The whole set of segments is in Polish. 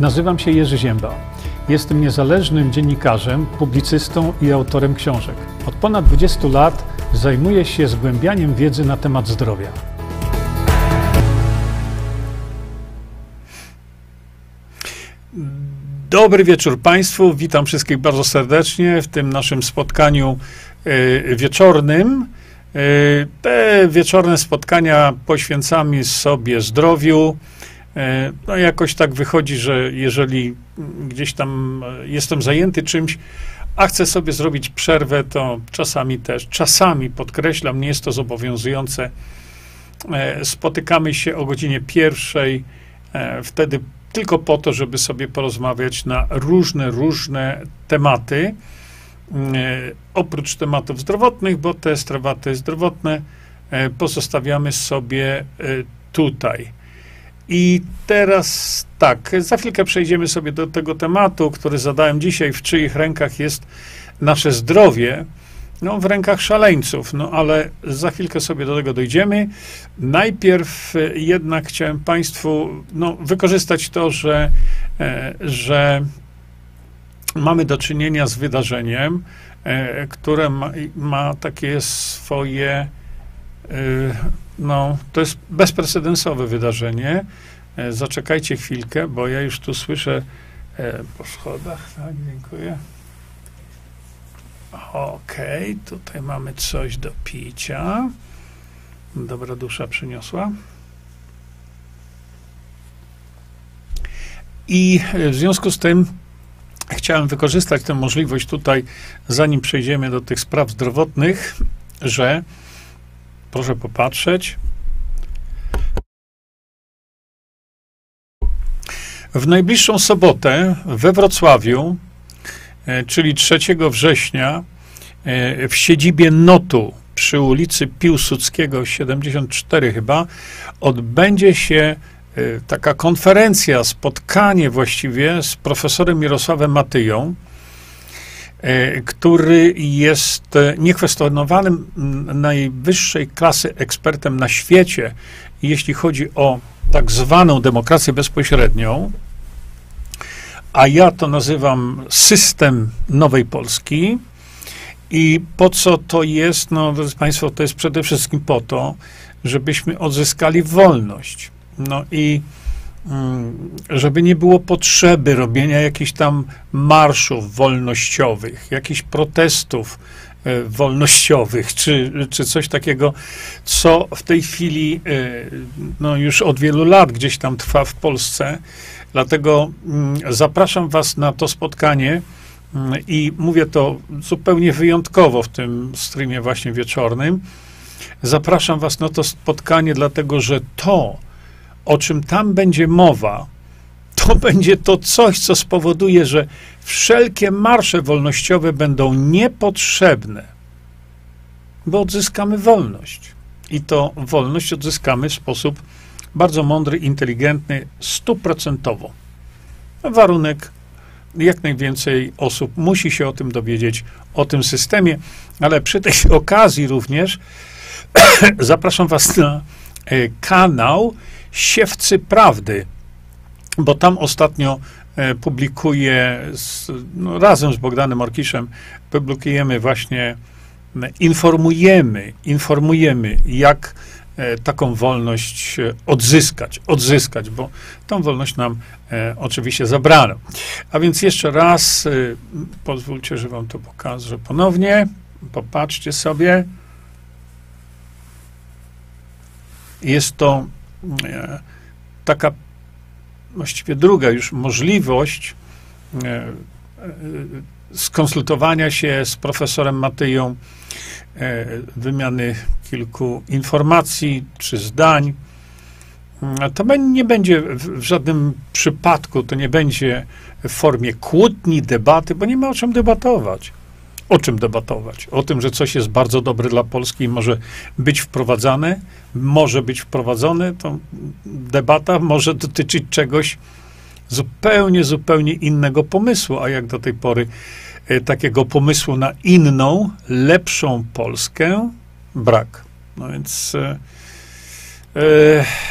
Nazywam się Jerzy Ziemba. Jestem niezależnym dziennikarzem, publicystą i autorem książek. Od ponad 20 lat zajmuję się zgłębianiem wiedzy na temat zdrowia. Dobry wieczór Państwu. Witam wszystkich bardzo serdecznie w tym naszym spotkaniu y, wieczornym. Y, te wieczorne spotkania poświęcamy sobie zdrowiu. Y, no jakoś tak wychodzi, że jeżeli gdzieś tam jestem zajęty czymś, a chcę sobie zrobić przerwę, to czasami też, czasami podkreślam, nie jest to zobowiązujące. Spotykamy się o godzinie pierwszej, wtedy tylko po to, żeby sobie porozmawiać na różne, różne tematy. E, oprócz tematów zdrowotnych, bo te tematy zdrowotne e, pozostawiamy sobie e, tutaj. I teraz tak, za chwilkę przejdziemy sobie do tego tematu, który zadałem dzisiaj, w czyich rękach jest nasze zdrowie no, w rękach szaleńców, no ale za chwilkę sobie do tego dojdziemy. Najpierw e, jednak chciałem Państwu no, wykorzystać to, że, e, że mamy do czynienia z wydarzeniem, e, które ma, ma takie swoje, no, to jest bezprecedensowe wydarzenie. Zaczekajcie chwilkę, bo ja już tu słyszę po schodach, tak, dziękuję. Okej, okay, tutaj mamy coś do picia. Dobra dusza przyniosła. I w związku z tym chciałem wykorzystać tę możliwość tutaj, zanim przejdziemy do tych spraw zdrowotnych, że proszę popatrzeć. W najbliższą sobotę we Wrocławiu E, czyli 3 września e, w siedzibie NOTU przy ulicy Piłsudskiego 74 chyba odbędzie się e, taka konferencja, spotkanie właściwie z profesorem Mirosławem Matyją, który jest niekwestionowanym najwyższej klasy ekspertem na świecie, jeśli chodzi o tak zwaną demokrację bezpośrednią a ja to nazywam system nowej Polski. I po co to jest? No, drodzy Państwo, to jest przede wszystkim po to, żebyśmy odzyskali wolność. No i żeby nie było potrzeby robienia jakichś tam marszów wolnościowych, jakichś protestów e, wolnościowych, czy, czy coś takiego, co w tej chwili e, no, już od wielu lat gdzieś tam trwa w Polsce Dlatego mm, zapraszam Was na to spotkanie mm, i mówię to zupełnie wyjątkowo w tym streamie właśnie wieczornym. Zapraszam Was na to spotkanie, dlatego że to, o czym tam będzie mowa, to będzie to coś, co spowoduje, że wszelkie marsze wolnościowe będą niepotrzebne, bo odzyskamy wolność. I to wolność odzyskamy w sposób bardzo mądry, inteligentny, stuprocentowo. Warunek, jak najwięcej osób musi się o tym dowiedzieć, o tym systemie, ale przy tej okazji również zapraszam Was na kanał Siewcy Prawdy, bo tam ostatnio e, publikuję z, no, razem z Bogdanem Orkiszem, publikujemy właśnie, informujemy, informujemy, jak taką wolność odzyskać, odzyskać, bo tą wolność nam e, oczywiście zabrano. A więc jeszcze raz, e, pozwólcie, że wam to pokażę ponownie. Popatrzcie sobie. Jest to e, taka właściwie druga już możliwość e, skonsultowania się z profesorem Matyją, E, wymiany kilku informacji czy zdań. To nie będzie w żadnym przypadku, to nie będzie w formie kłótni, debaty, bo nie ma o czym debatować. O czym debatować? O tym, że coś jest bardzo dobre dla Polski i może być wprowadzane, może być wprowadzone, to debata może dotyczyć czegoś zupełnie, zupełnie innego pomysłu, a jak do tej pory E, takiego pomysłu na inną, lepszą Polskę brak. No więc e,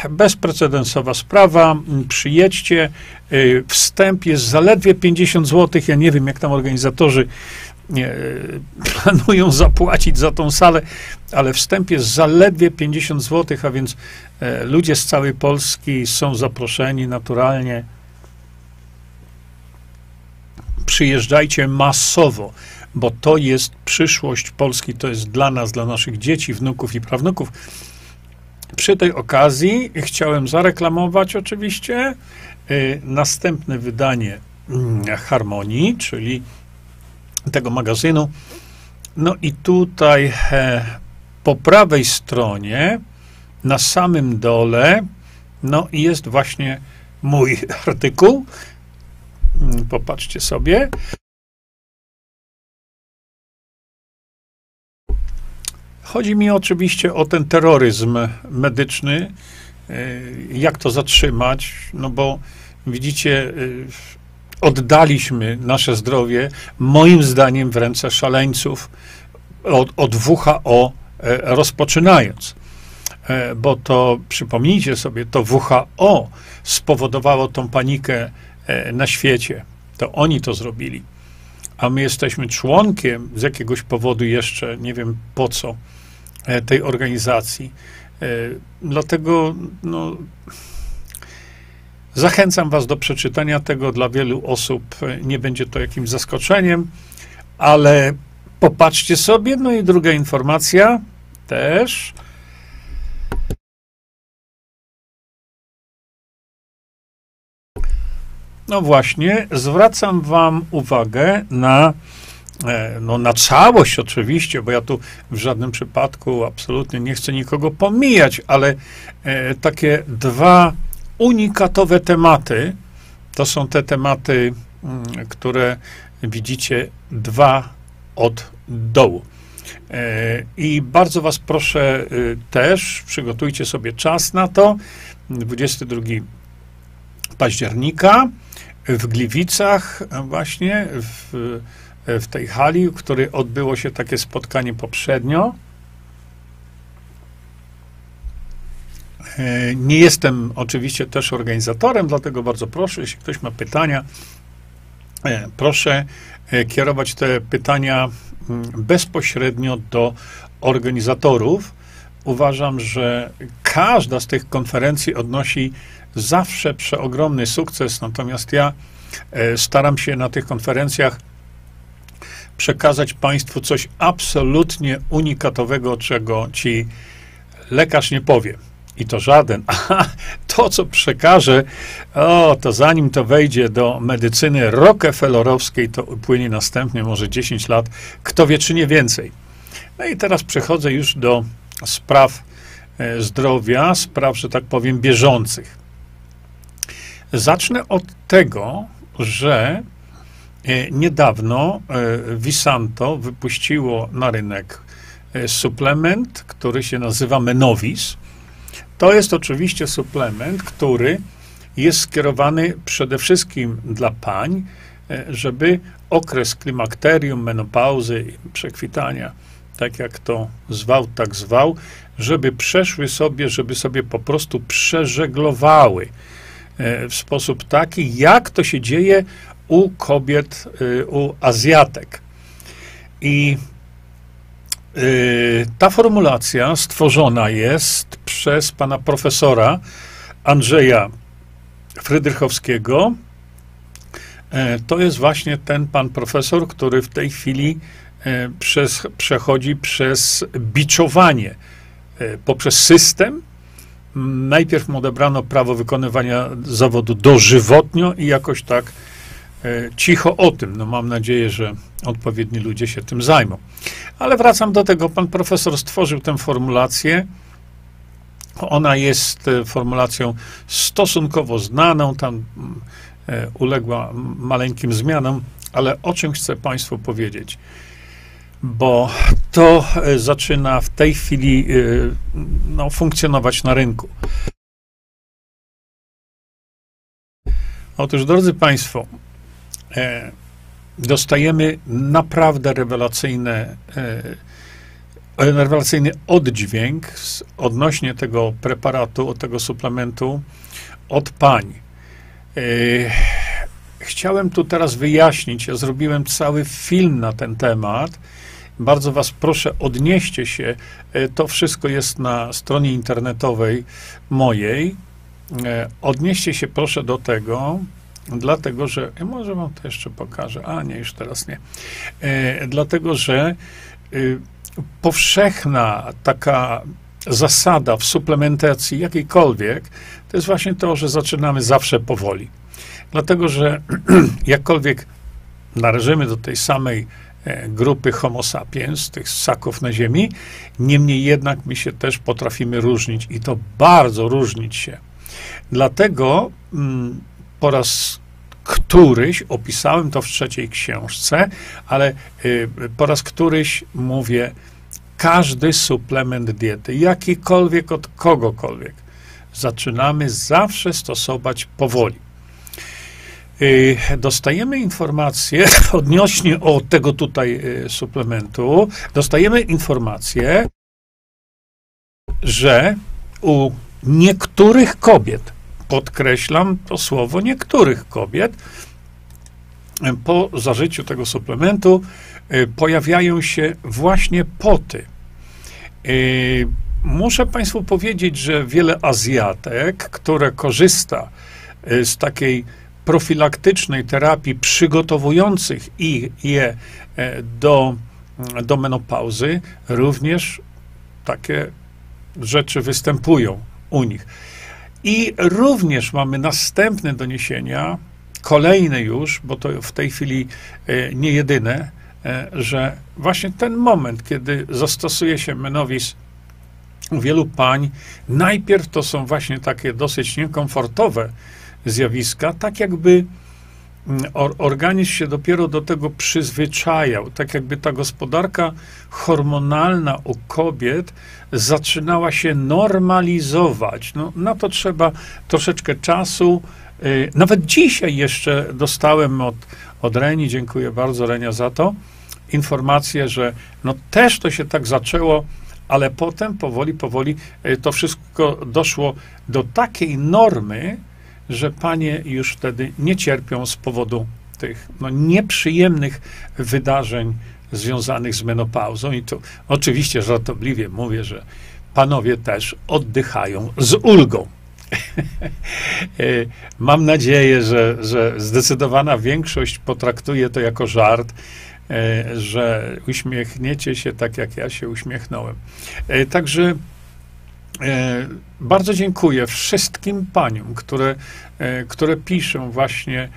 Bezprecedensowa sprawa. Przyjedźcie. Wstęp jest zaledwie 50 zł. Ja nie wiem, jak tam organizatorzy planują zapłacić za tą salę, ale wstęp jest zaledwie 50 zł, a więc ludzie z całej Polski są zaproszeni naturalnie. Przyjeżdżajcie masowo bo to jest przyszłość Polski, to jest dla nas, dla naszych dzieci, wnuków i prawnuków. Przy tej okazji chciałem zareklamować oczywiście y, następne wydanie y, Harmonii, czyli tego magazynu. No i tutaj e, po prawej stronie, na samym dole, no i jest właśnie mój artykuł. Mm, popatrzcie sobie. Chodzi mi oczywiście o ten terroryzm medyczny, e, jak to zatrzymać, no bo widzicie, e, oddaliśmy nasze zdrowie, moim zdaniem, w ręce szaleńców od, od WHO e, rozpoczynając. Bo to, przypomnijcie sobie, to WHO spowodowało tą panikę na świecie. To oni to zrobili. A my jesteśmy członkiem z jakiegoś powodu jeszcze, nie wiem po co, E, tej organizacji. E, dlatego no, zachęcam Was do przeczytania tego. Dla wielu osób e, nie będzie to jakimś zaskoczeniem, ale popatrzcie sobie. No i druga informacja też. No właśnie, zwracam Wam uwagę na E, no na całość oczywiście, bo ja tu w żadnym przypadku absolutnie nie chcę nikogo pomijać, ale e, takie dwa unikatowe tematy, to są te tematy, mm, które widzicie dwa od dołu. E, I bardzo Was proszę też, przygotujcie sobie czas na to. 22 października w Gliwicach, właśnie w E, w tej hali, w której odbyło się takie spotkanie poprzednio. Nie jestem oczywiście też organizatorem, dlatego bardzo proszę, jeśli ktoś ma pytania, e, proszę kierować te pytania mm, bezpośrednio do organizatorów. Uważam, że każda z tych konferencji odnosi zawsze przeogromny sukces, natomiast ja staram się na tych konferencjach przekazać Państwu coś absolutnie unikatowego, czego ci lekarz nie powie. I to żaden. A to, co przekaże, o, to zanim to wejdzie do medycyny rockefellerowskiej, to upłynie następnie może 10 lat, kto wie, czy nie więcej. No i teraz przechodzę już do spraw e, zdrowia, spraw, że tak powiem, bieżących. Zacznę od tego, że E, niedawno e, Visanto wypuściło na rynek suplement, który się nazywa Menovis. To jest oczywiście suplement, który jest skierowany przede wszystkim dla pań, żeby okres klimakterium, menopauzy, przekwitania, tak jak to zwał, tak zwał, żeby przeszły sobie, żeby sobie po prostu przeżeglowały w sposób taki, jak to się dzieje u kobiet, y, u Azjatek. I ta formulacja stworzona jest przez pana profesora Andrzeja Frydrychowskiego. E, to jest właśnie ten pan profesor, który w tej chwili e, przez, przechodzi przez biczowanie e, poprzez system. Najpierw mu odebrano prawo wykonywania zawodu dożywotnio i jakoś tak cicho o tym. No mam nadzieję, że odpowiedni ludzie się tym zajmą. Ale wracam do tego. Pan profesor stworzył tę formulację. Ona jest e, formulacją stosunkowo znaną, tam e, uległa maleńkim zmianom, ale o czym chcę Państwu powiedzieć? Bo to zaczyna w tej chwili no, funkcjonować na rynku. Otóż, drodzy Państwo, E, dostajemy naprawdę rewelacyjne e, rewelacyjny oddźwięk odnośnie tego preparatu, od tego suplementu od pań. Yy, chciałem tu teraz wyjaśnić, ja zrobiłem cały film na ten temat. Bardzo Was proszę, odnieście się. To wszystko jest na stronie internetowej mojej. Odnieście się proszę do tego, dlatego że. Może Wam to jeszcze pokażę. A nie, już teraz nie. Yy, dlatego, że powszechna taka zasada w suplementacji jakiejkolwiek, to jest właśnie to, że zaczynamy zawsze powoli. Dlatego, że jakkolwiek należymy do tej samej e, grupy Homo sapiens, tych ssaków na ziemi, niemniej jednak my się też potrafimy różnić i to bardzo różnić się. Dlatego mm, po raz któryś, opisałem to w trzeciej książce, ale y, po raz któryś mówię, każdy suplement diety, jakikolwiek od kogokolwiek, zaczynamy zawsze stosować powoli. Y, dostajemy informacje odnośnie o tego tutaj y, suplementu, dostajemy informację, że u niektórych kobiet, podkreślam to słowo niektórych kobiet, po zażyciu tego suplementu y, pojawiają się właśnie poty. Y, muszę Państwu powiedzieć, że wiele Azjatek, które korzysta y, z takiej profilaktycznej terapii przygotowujących ich, je do, do menopauzy, również takie rzeczy występują u nich. I również mamy następne doniesienia, kolejne już, bo to w tej chwili e, nie jedyne, e, że właśnie ten moment, kiedy zastosuje się menowis wielu pań, najpierw to są właśnie takie dosyć niekomfortowe zjawiska, tak jakby organizm się dopiero do tego przyzwyczajał, tak jakby ta gospodarka hormonalna u kobiet zaczynała się normalizować. No, na to trzeba troszeczkę czasu. Y, nawet dzisiaj jeszcze dostałem od, od Reni, dziękuję bardzo Renia za to, informację, że no też to się tak zaczęło, ale potem powoli, powoli y, to wszystko doszło do takiej normy, że panie już wtedy nie cierpią z powodu tych no, nieprzyjemnych wydarzeń związanych z menopauzą. I tu oczywiście żartobliwie mówię, że panowie też oddychają z ulgą. E, mam nadzieję, że, że zdecydowana większość potraktuje to jako żart, e, że uśmiechniecie się tak, jak ja się uśmiechnąłem. E, także bardzo dziękuję wszystkim paniom, które, które piszą właśnie,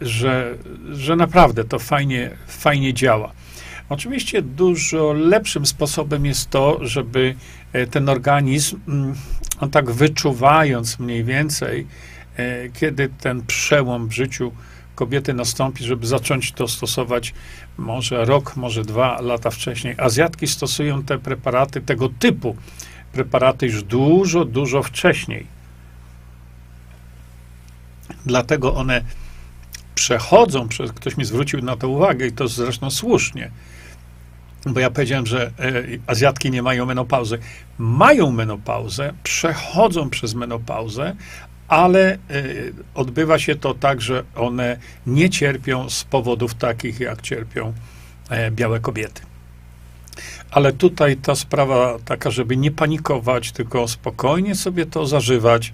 że, że naprawdę to fajnie, fajnie działa. Oczywiście dużo lepszym sposobem jest to, żeby e, ten organizm, mm, on tak wyczuwając mniej więcej, e, kiedy ten przełom w życiu kobiety nastąpi, żeby zacząć to stosować może rok, może dwa lata wcześniej. Azjatki stosują te preparaty, tego typu preparaty już dużo, dużo wcześniej. Dlatego one przechodzą przez, ktoś mi zwrócił na to uwagę i to zresztą słusznie, bo ja powiedziałem, że e, Azjatki nie mają menopauzy. Mają menopauzę, przechodzą przez menopauzę, ale e, odbywa się to tak, że one nie cierpią z powodów takich, jak cierpią e, białe kobiety. Ale tutaj ta sprawa taka, żeby nie panikować, tylko spokojnie sobie to zażywać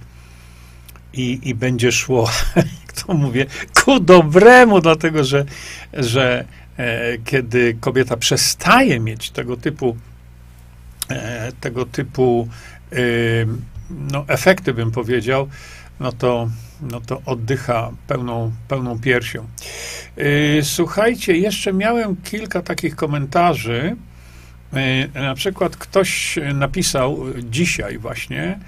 i, i będzie szło, jak to mówię, ku dobremu, dlatego że, że E, kiedy kobieta przestaje mieć tego typu, e, tego typu e, no, efekty, bym powiedział, no to, no to oddycha pełną, pełną piersią. Słuchajcie, jeszcze miałem kilka takich komentarzy. Na przykład ktoś napisał dzisiaj właśnie,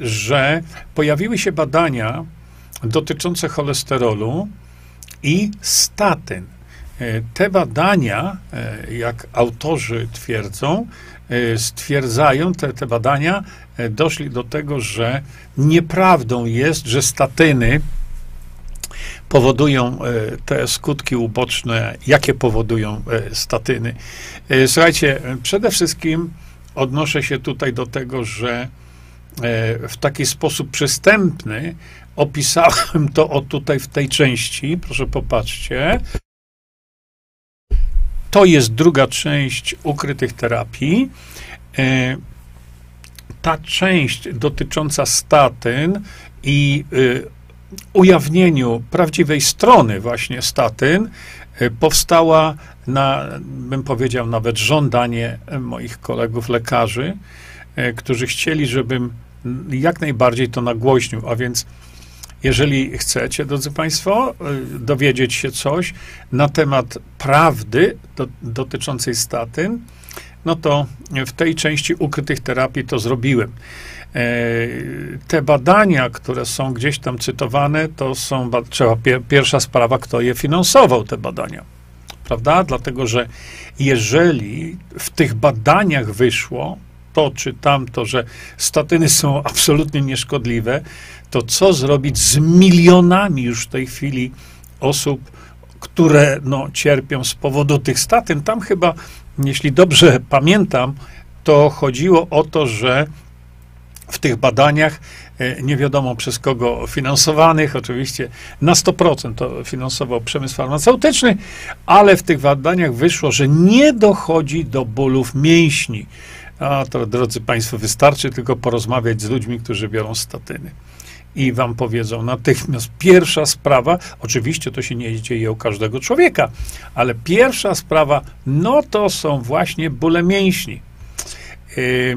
że pojawiły się badania dotyczące cholesterolu i statyn. E, te badania, e, jak autorzy twierdzą, e, stwierdzają, te, te badania doszli do tego, że nieprawdą jest, że statyny powodują te skutki uboczne, jakie powodują statyny. Słuchajcie, przede wszystkim odnoszę się tutaj do tego, że w taki sposób przystępny opisałem to o tutaj w tej części. Proszę popatrzcie. To jest druga część ukrytych terapii. E, ta część dotycząca statyn i y, ujawnieniu prawdziwej strony właśnie statyn y, powstała na, bym powiedział, nawet żądanie moich kolegów lekarzy, y, którzy chcieli, żebym jak najbardziej to nagłośnił, a więc jeżeli chcecie, drodzy Państwo, y, dowiedzieć się coś na temat prawdy do, dotyczącej statyn, no to w tej części ukrytych terapii to zrobiłem. E, te badania, które są gdzieś tam cytowane, to są, trzeba, pierwsza sprawa, kto je finansował, te badania. Prawda? Dlatego, że jeżeli w tych badaniach wyszło to czy tamto, że statyny są absolutnie nieszkodliwe, to co zrobić z milionami już w tej chwili osób, które no, cierpią z powodu tych statyn? Tam chyba, jeśli dobrze pamiętam, to chodziło o to, że w tych badaniach, e, nie wiadomo przez kogo finansowanych, oczywiście na 100% to finansował przemysł farmaceutyczny, ale w tych badaniach wyszło, że nie dochodzi do bólów mięśni. A to, drodzy Państwo, wystarczy tylko porozmawiać z ludźmi, którzy biorą statyny i wam powiedzą natychmiast. Pierwsza sprawa, oczywiście to się nie dzieje u każdego człowieka, ale pierwsza sprawa, no to są właśnie bóle mięśni. Yy,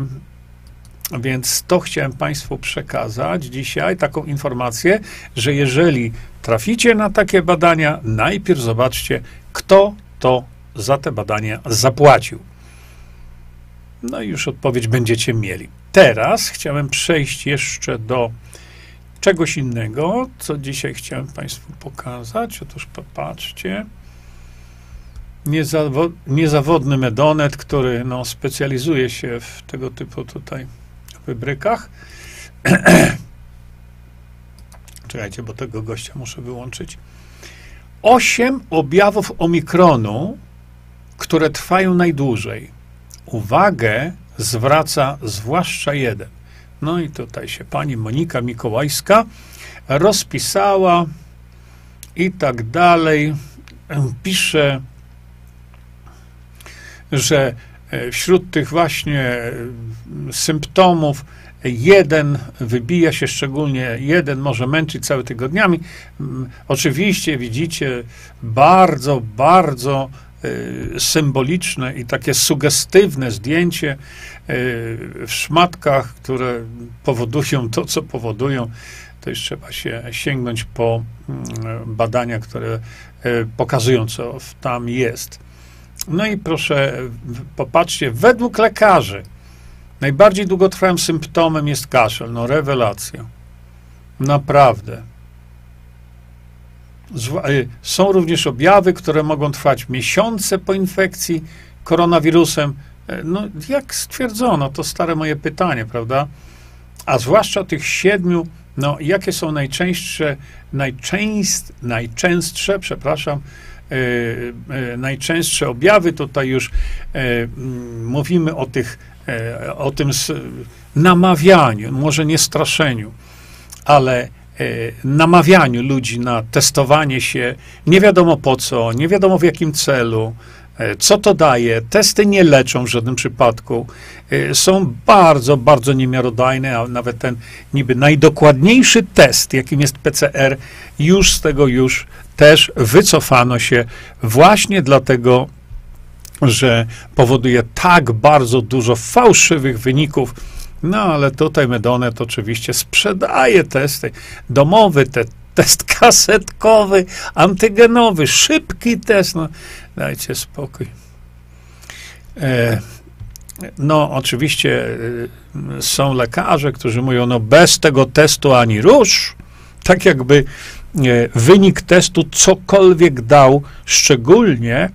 więc to chciałem Państwu przekazać dzisiaj, taką informację, że jeżeli traficie na takie badania, najpierw zobaczcie, kto to za te badania zapłacił. No i już odpowiedź będziecie mieli. Teraz chciałem przejść jeszcze do czegoś innego, co dzisiaj chciałem Państwu pokazać. Otóż popatrzcie. Niezawo niezawodny medonet, który no, specjalizuje się w tego typu tutaj wybrykach. Czekajcie, bo tego gościa muszę wyłączyć. Osiem objawów omikronu, które trwają najdłużej. Uwagę zwraca zwłaszcza jeden. No i tutaj się pani Monika Mikołajska rozpisała i tak dalej. Pisze, że wśród tych właśnie e, symptomów jeden wybija się szczególnie, jeden może męczyć cały tygodniami. Mm, oczywiście widzicie bardzo, bardzo Y, symboliczne i takie sugestywne zdjęcie w szmatkach, które powodują to, co powodują, to już trzeba się sięgnąć po mm, badania, które pokazują, co tam jest. No i proszę, popatrzcie, według lekarzy najbardziej długotrwałym symptomem jest kaszel. No rewelacja. Naprawdę. Y, są również objawy, które mogą trwać miesiące po infekcji koronawirusem. E, no, jak stwierdzono, to stare moje pytanie, prawda? A zwłaszcza tych siedmiu, no, jakie są najczęstsze, najczęst, najczęstsze, przepraszam, e, e, najczęstsze objawy. Tutaj już e, mówimy o tych, e, o tym namawianiu, może nie straszeniu, ale E, namawianiu ludzi na testowanie się, nie wiadomo po co, nie wiadomo w jakim celu, e, co to daje. Testy nie leczą w żadnym przypadku. E, są bardzo, bardzo niemiarodajne, a nawet ten niby najdokładniejszy test, jakim jest PCR, już z tego już też wycofano się właśnie dlatego, że powoduje tak bardzo dużo fałszywych wyników no ale tutaj Medonet oczywiście sprzedaje testy. Domowy te, test kasetkowy, antygenowy, szybki test. No, dajcie spokój. E, no, oczywiście e, są lekarze, którzy mówią, no bez tego testu ani rusz. Tak jakby wynik testu cokolwiek dał, szczególnie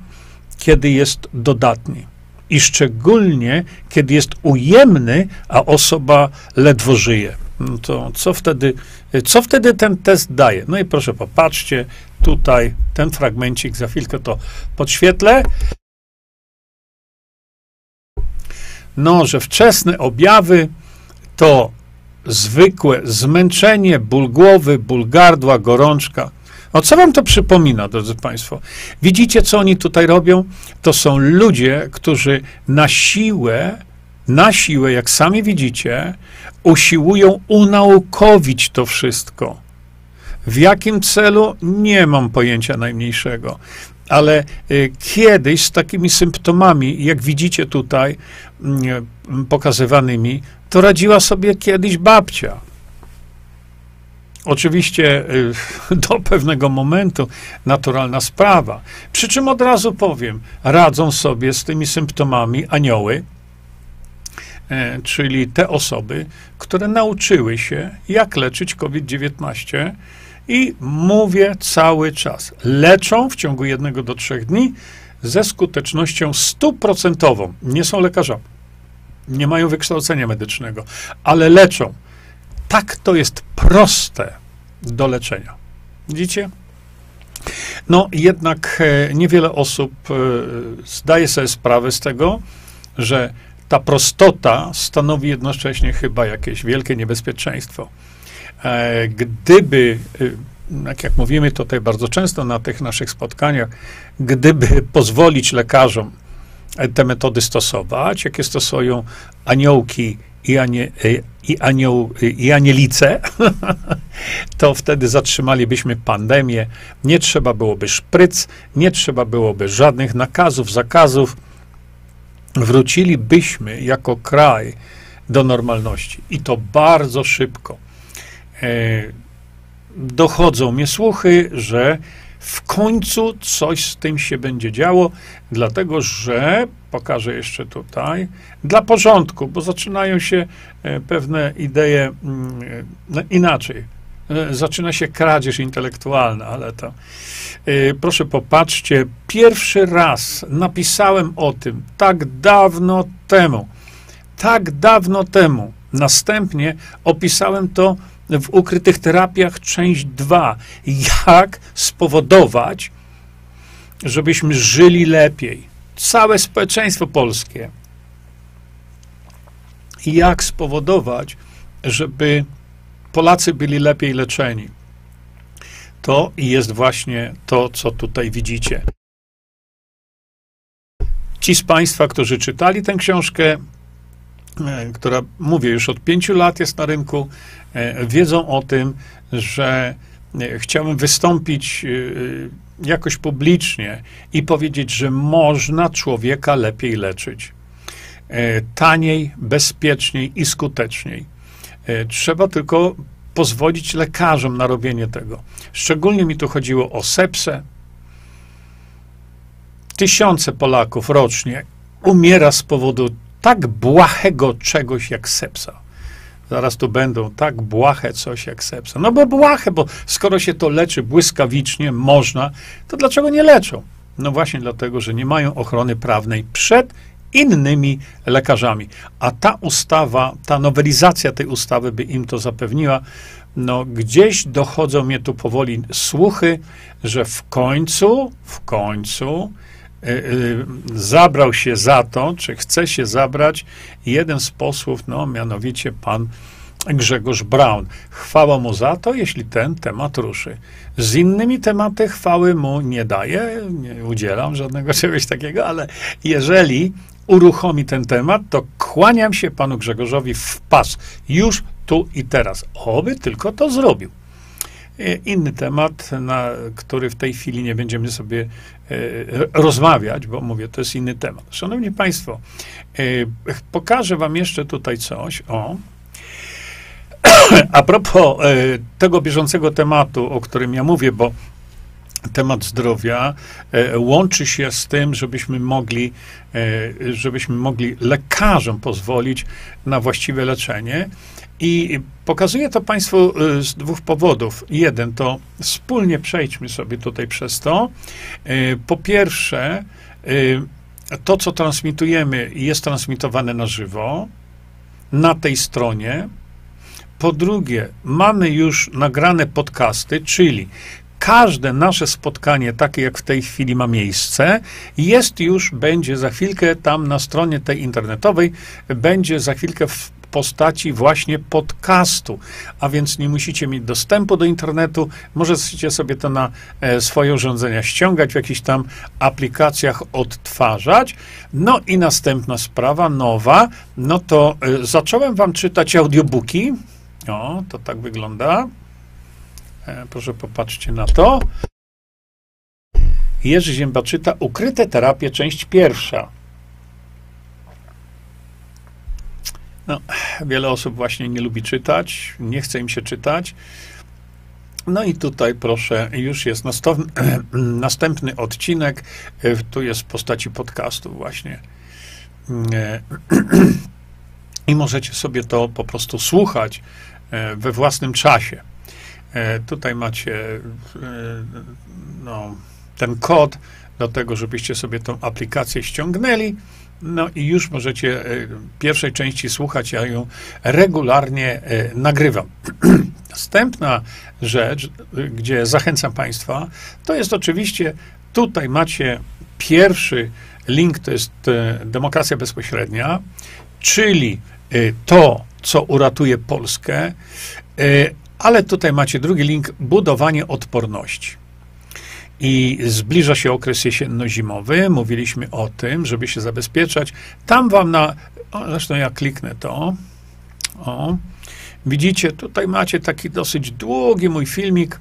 kiedy jest dodatni i szczególnie, kiedy jest ujemny, a osoba ledwo żyje. no to co wtedy, co wtedy ten test daje? No i proszę popatrzcie, tutaj ten fragmencik, za chwilkę to podświetlę. No, że wczesne objawy to zwykłe zmęczenie, ból głowy, ból gardła, gorączka. O co wam to przypomina, drodzy Państwo? Widzicie, co oni tutaj robią? To są ludzie, którzy na siłę, na siłę, jak sami widzicie, usiłują unaukowić to wszystko. W jakim celu? Nie mam pojęcia najmniejszego. Ale y, kiedyś z takimi symptomami, jak widzicie tutaj, y, pokazywanymi, to radziła sobie kiedyś babcia. Oczywiście y, do pewnego momentu naturalna sprawa. Przy czym od razu powiem, radzą sobie z tymi symptomami anioły, e, czyli te osoby, które nauczyły się, jak leczyć COVID-19 i mówię cały czas, leczą w ciągu jednego do trzech dni ze skutecznością stuprocentową. Nie są lekarzami, nie mają wykształcenia medycznego, ale leczą tak to jest proste do leczenia. Widzicie? No, jednak e, niewiele osób e, zdaje sobie sprawę z tego, że ta prostota stanowi jednocześnie chyba jakieś wielkie niebezpieczeństwo. E, gdyby, tak jak mówimy tutaj bardzo często na tych naszych spotkaniach, gdyby pozwolić lekarzom te metody stosować, jakie stosują aniołki i, anie, i, anioł, i anielice, to wtedy zatrzymalibyśmy pandemię. Nie trzeba byłoby szpryc, nie trzeba byłoby żadnych nakazów, zakazów. Wrócilibyśmy jako kraj do normalności i to bardzo szybko. E, dochodzą mnie słuchy, że w końcu coś z tym się będzie działo, dlatego że, pokażę jeszcze tutaj, dla porządku, bo zaczynają się e, pewne idee mm, no, inaczej. E, zaczyna się kradzież intelektualna, ale to. E, proszę popatrzcie, pierwszy raz napisałem o tym tak dawno temu. Tak dawno temu. Następnie opisałem to w ukrytych terapiach, część 2. Jak spowodować, żebyśmy żyli lepiej. Całe społeczeństwo polskie. Jak spowodować, żeby Polacy byli lepiej leczeni. To jest właśnie to, co tutaj widzicie. Ci z Państwa, którzy czytali tę książkę, która, mówię, już od pięciu lat jest na rynku, e, wiedzą o tym, że e, chciałem wystąpić jakoś publicznie i powiedzieć, że można człowieka lepiej leczyć. Taniej, bezpieczniej i skuteczniej. Trzeba tylko pozwolić lekarzom na robienie tego. Szczególnie mi tu chodziło o sepsę. Tysiące Polaków rocznie umiera z powodu tak błahego czegoś jak sepsa. Zaraz tu będą tak błahe coś jak sepsa. No bo błahe, bo skoro się to leczy błyskawicznie, można, to dlaczego nie leczą? No właśnie dlatego, że nie mają ochrony prawnej przed innymi lekarzami. A ta ustawa, ta nowelizacja tej ustawy by im to zapewniła. No gdzieś dochodzą mnie tu powoli słuchy, że w końcu, w końcu zabrał się za to, czy chce się zabrać jeden z posłów, no mianowicie pan Grzegorz Braun. Chwała mu za to, jeśli ten temat ruszy. Z innymi tematy chwały mu nie daję, nie udzielam żadnego czegoś takiego, ale jeżeli uruchomi ten temat, to kłaniam się panu Grzegorzowi w pas. Już tu i teraz. Oby tylko to zrobił. E, inny temat, na który w tej chwili nie będziemy sobie e, rozmawiać, bo mówię, to jest inny temat. Szanowni Państwo, e, pokażę Wam jeszcze tutaj coś. O. A propos tego bieżącego tematu, o którym ja mówię, bo temat zdrowia łączy się z tym, żebyśmy mogli, żebyśmy mogli lekarzom pozwolić na właściwe leczenie. I pokazuję to Państwu y, z dwóch powodów. Jeden to wspólnie przejdźmy sobie tutaj przez to. Y, po pierwsze, y, to, co transmitujemy, jest transmitowane na żywo na tej stronie. po drugie, mamy już nagrane podcasty, czyli każde nasze spotkanie, takie jak w tej chwili ma miejsce, jest już, będzie za chwilkę tam na stronie tej internetowej, będzie za chwilkę w postaci właśnie podcastu, a więc nie musicie mieć dostępu do internetu, możecie sobie to na e, swoje urządzenia ściągać, w jakichś tam aplikacjach odtwarzać. No i następna sprawa, nowa, no to e, zacząłem wam czytać audiobooki. O, to tak wygląda. E, proszę popatrzcie na to. Jerzy Zięba czyta Ukryte terapie, część pierwsza. No, wiele osób właśnie nie lubi czytać, nie chce im się czytać. No i tutaj proszę, już jest następny odcinek, e, tu jest w postaci podcastu właśnie. E, I możecie sobie to po prostu słuchać we własnym czasie. E, tutaj macie e, no, ten kod do tego, żebyście sobie tą aplikację ściągnęli. No i już możecie e, pierwszej części słuchać, ja ją regularnie nagrywam. Następna rzecz, gdzie zachęcam Państwa, to jest oczywiście, tutaj macie pierwszy link, to jest demokracja bezpośrednia, czyli to, co uratuje Polskę, ale tutaj macie drugi link, budowanie odporności. I zbliża się okres jesienno-zimowy. Mówiliśmy o tym, żeby się zabezpieczać. Tam wam na. O, zresztą ja kliknę to. O. Widzicie, tutaj macie taki dosyć długi mój filmik,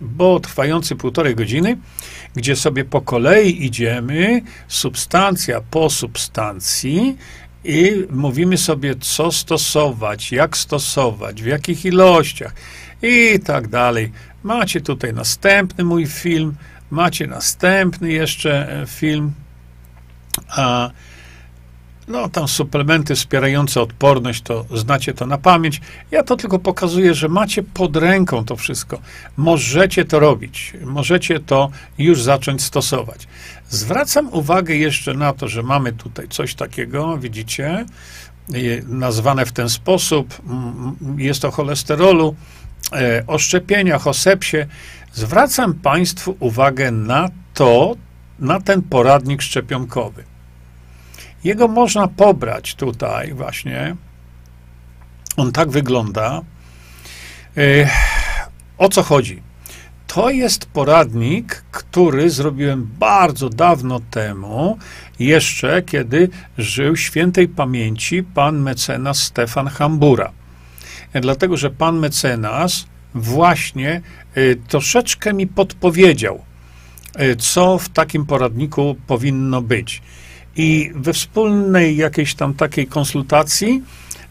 bo trwający półtorej godziny, gdzie sobie po kolei idziemy, substancja po substancji, i mówimy sobie, co stosować, jak stosować, w jakich ilościach i tak dalej. Macie tutaj następny mój film, macie następny jeszcze e, film, a no tam suplementy wspierające odporność, to znacie to na pamięć. Ja to tylko pokazuję, że macie pod ręką to wszystko. Możecie to robić, możecie to już zacząć stosować. Zwracam uwagę jeszcze na to, że mamy tutaj coś takiego, widzicie, nazwane w ten sposób. Jest o cholesterolu, o szczepieniach, o sepsie. Zwracam Państwu uwagę na to, na ten poradnik szczepionkowy. Jego można pobrać tutaj właśnie. On tak wygląda. E, o co chodzi? To jest poradnik, który zrobiłem bardzo dawno temu, jeszcze kiedy żył świętej pamięci pan mecenas Stefan Hambura. Dlatego, że pan mecenas właśnie y, troszeczkę mi podpowiedział, y, co w takim poradniku powinno być. I we wspólnej jakiejś tam takiej konsultacji,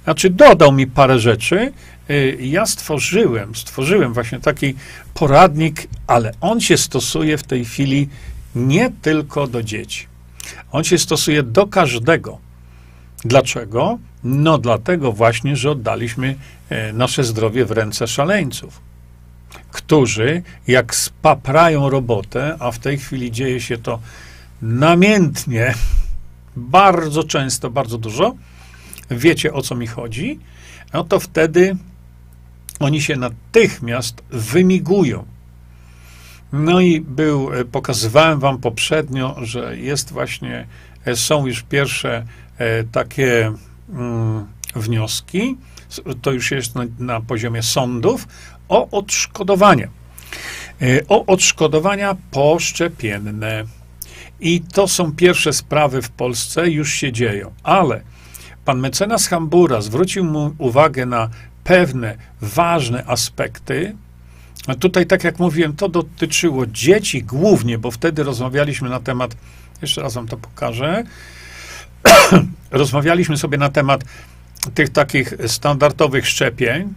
znaczy dodał mi parę rzeczy, y, ja stworzyłem, stworzyłem właśnie taki poradnik, ale on się stosuje w tej chwili nie tylko do dzieci. On się stosuje do każdego. Dlaczego? No dlatego właśnie, że oddaliśmy nasze zdrowie w ręce szaleńców, którzy jak spaprają robotę, a w tej chwili dzieje się to namiętnie, bardzo często, bardzo dużo, wiecie o co mi chodzi, no to wtedy oni się natychmiast wymigują. No i był, e, pokazywałem wam poprzednio, że jest właśnie, e, są już pierwsze e, takie mm, wnioski, to już jest na, na poziomie sądów, o odszkodowania. O odszkodowania poszczepienne. I to są pierwsze sprawy w Polsce, już się dzieją. Ale pan mecenas Hambura zwrócił mu uwagę na pewne ważne aspekty. Tutaj, tak jak mówiłem, to dotyczyło dzieci głównie, bo wtedy rozmawialiśmy na temat, jeszcze raz wam to pokażę, rozmawialiśmy sobie na temat tych takich standardowych szczepień.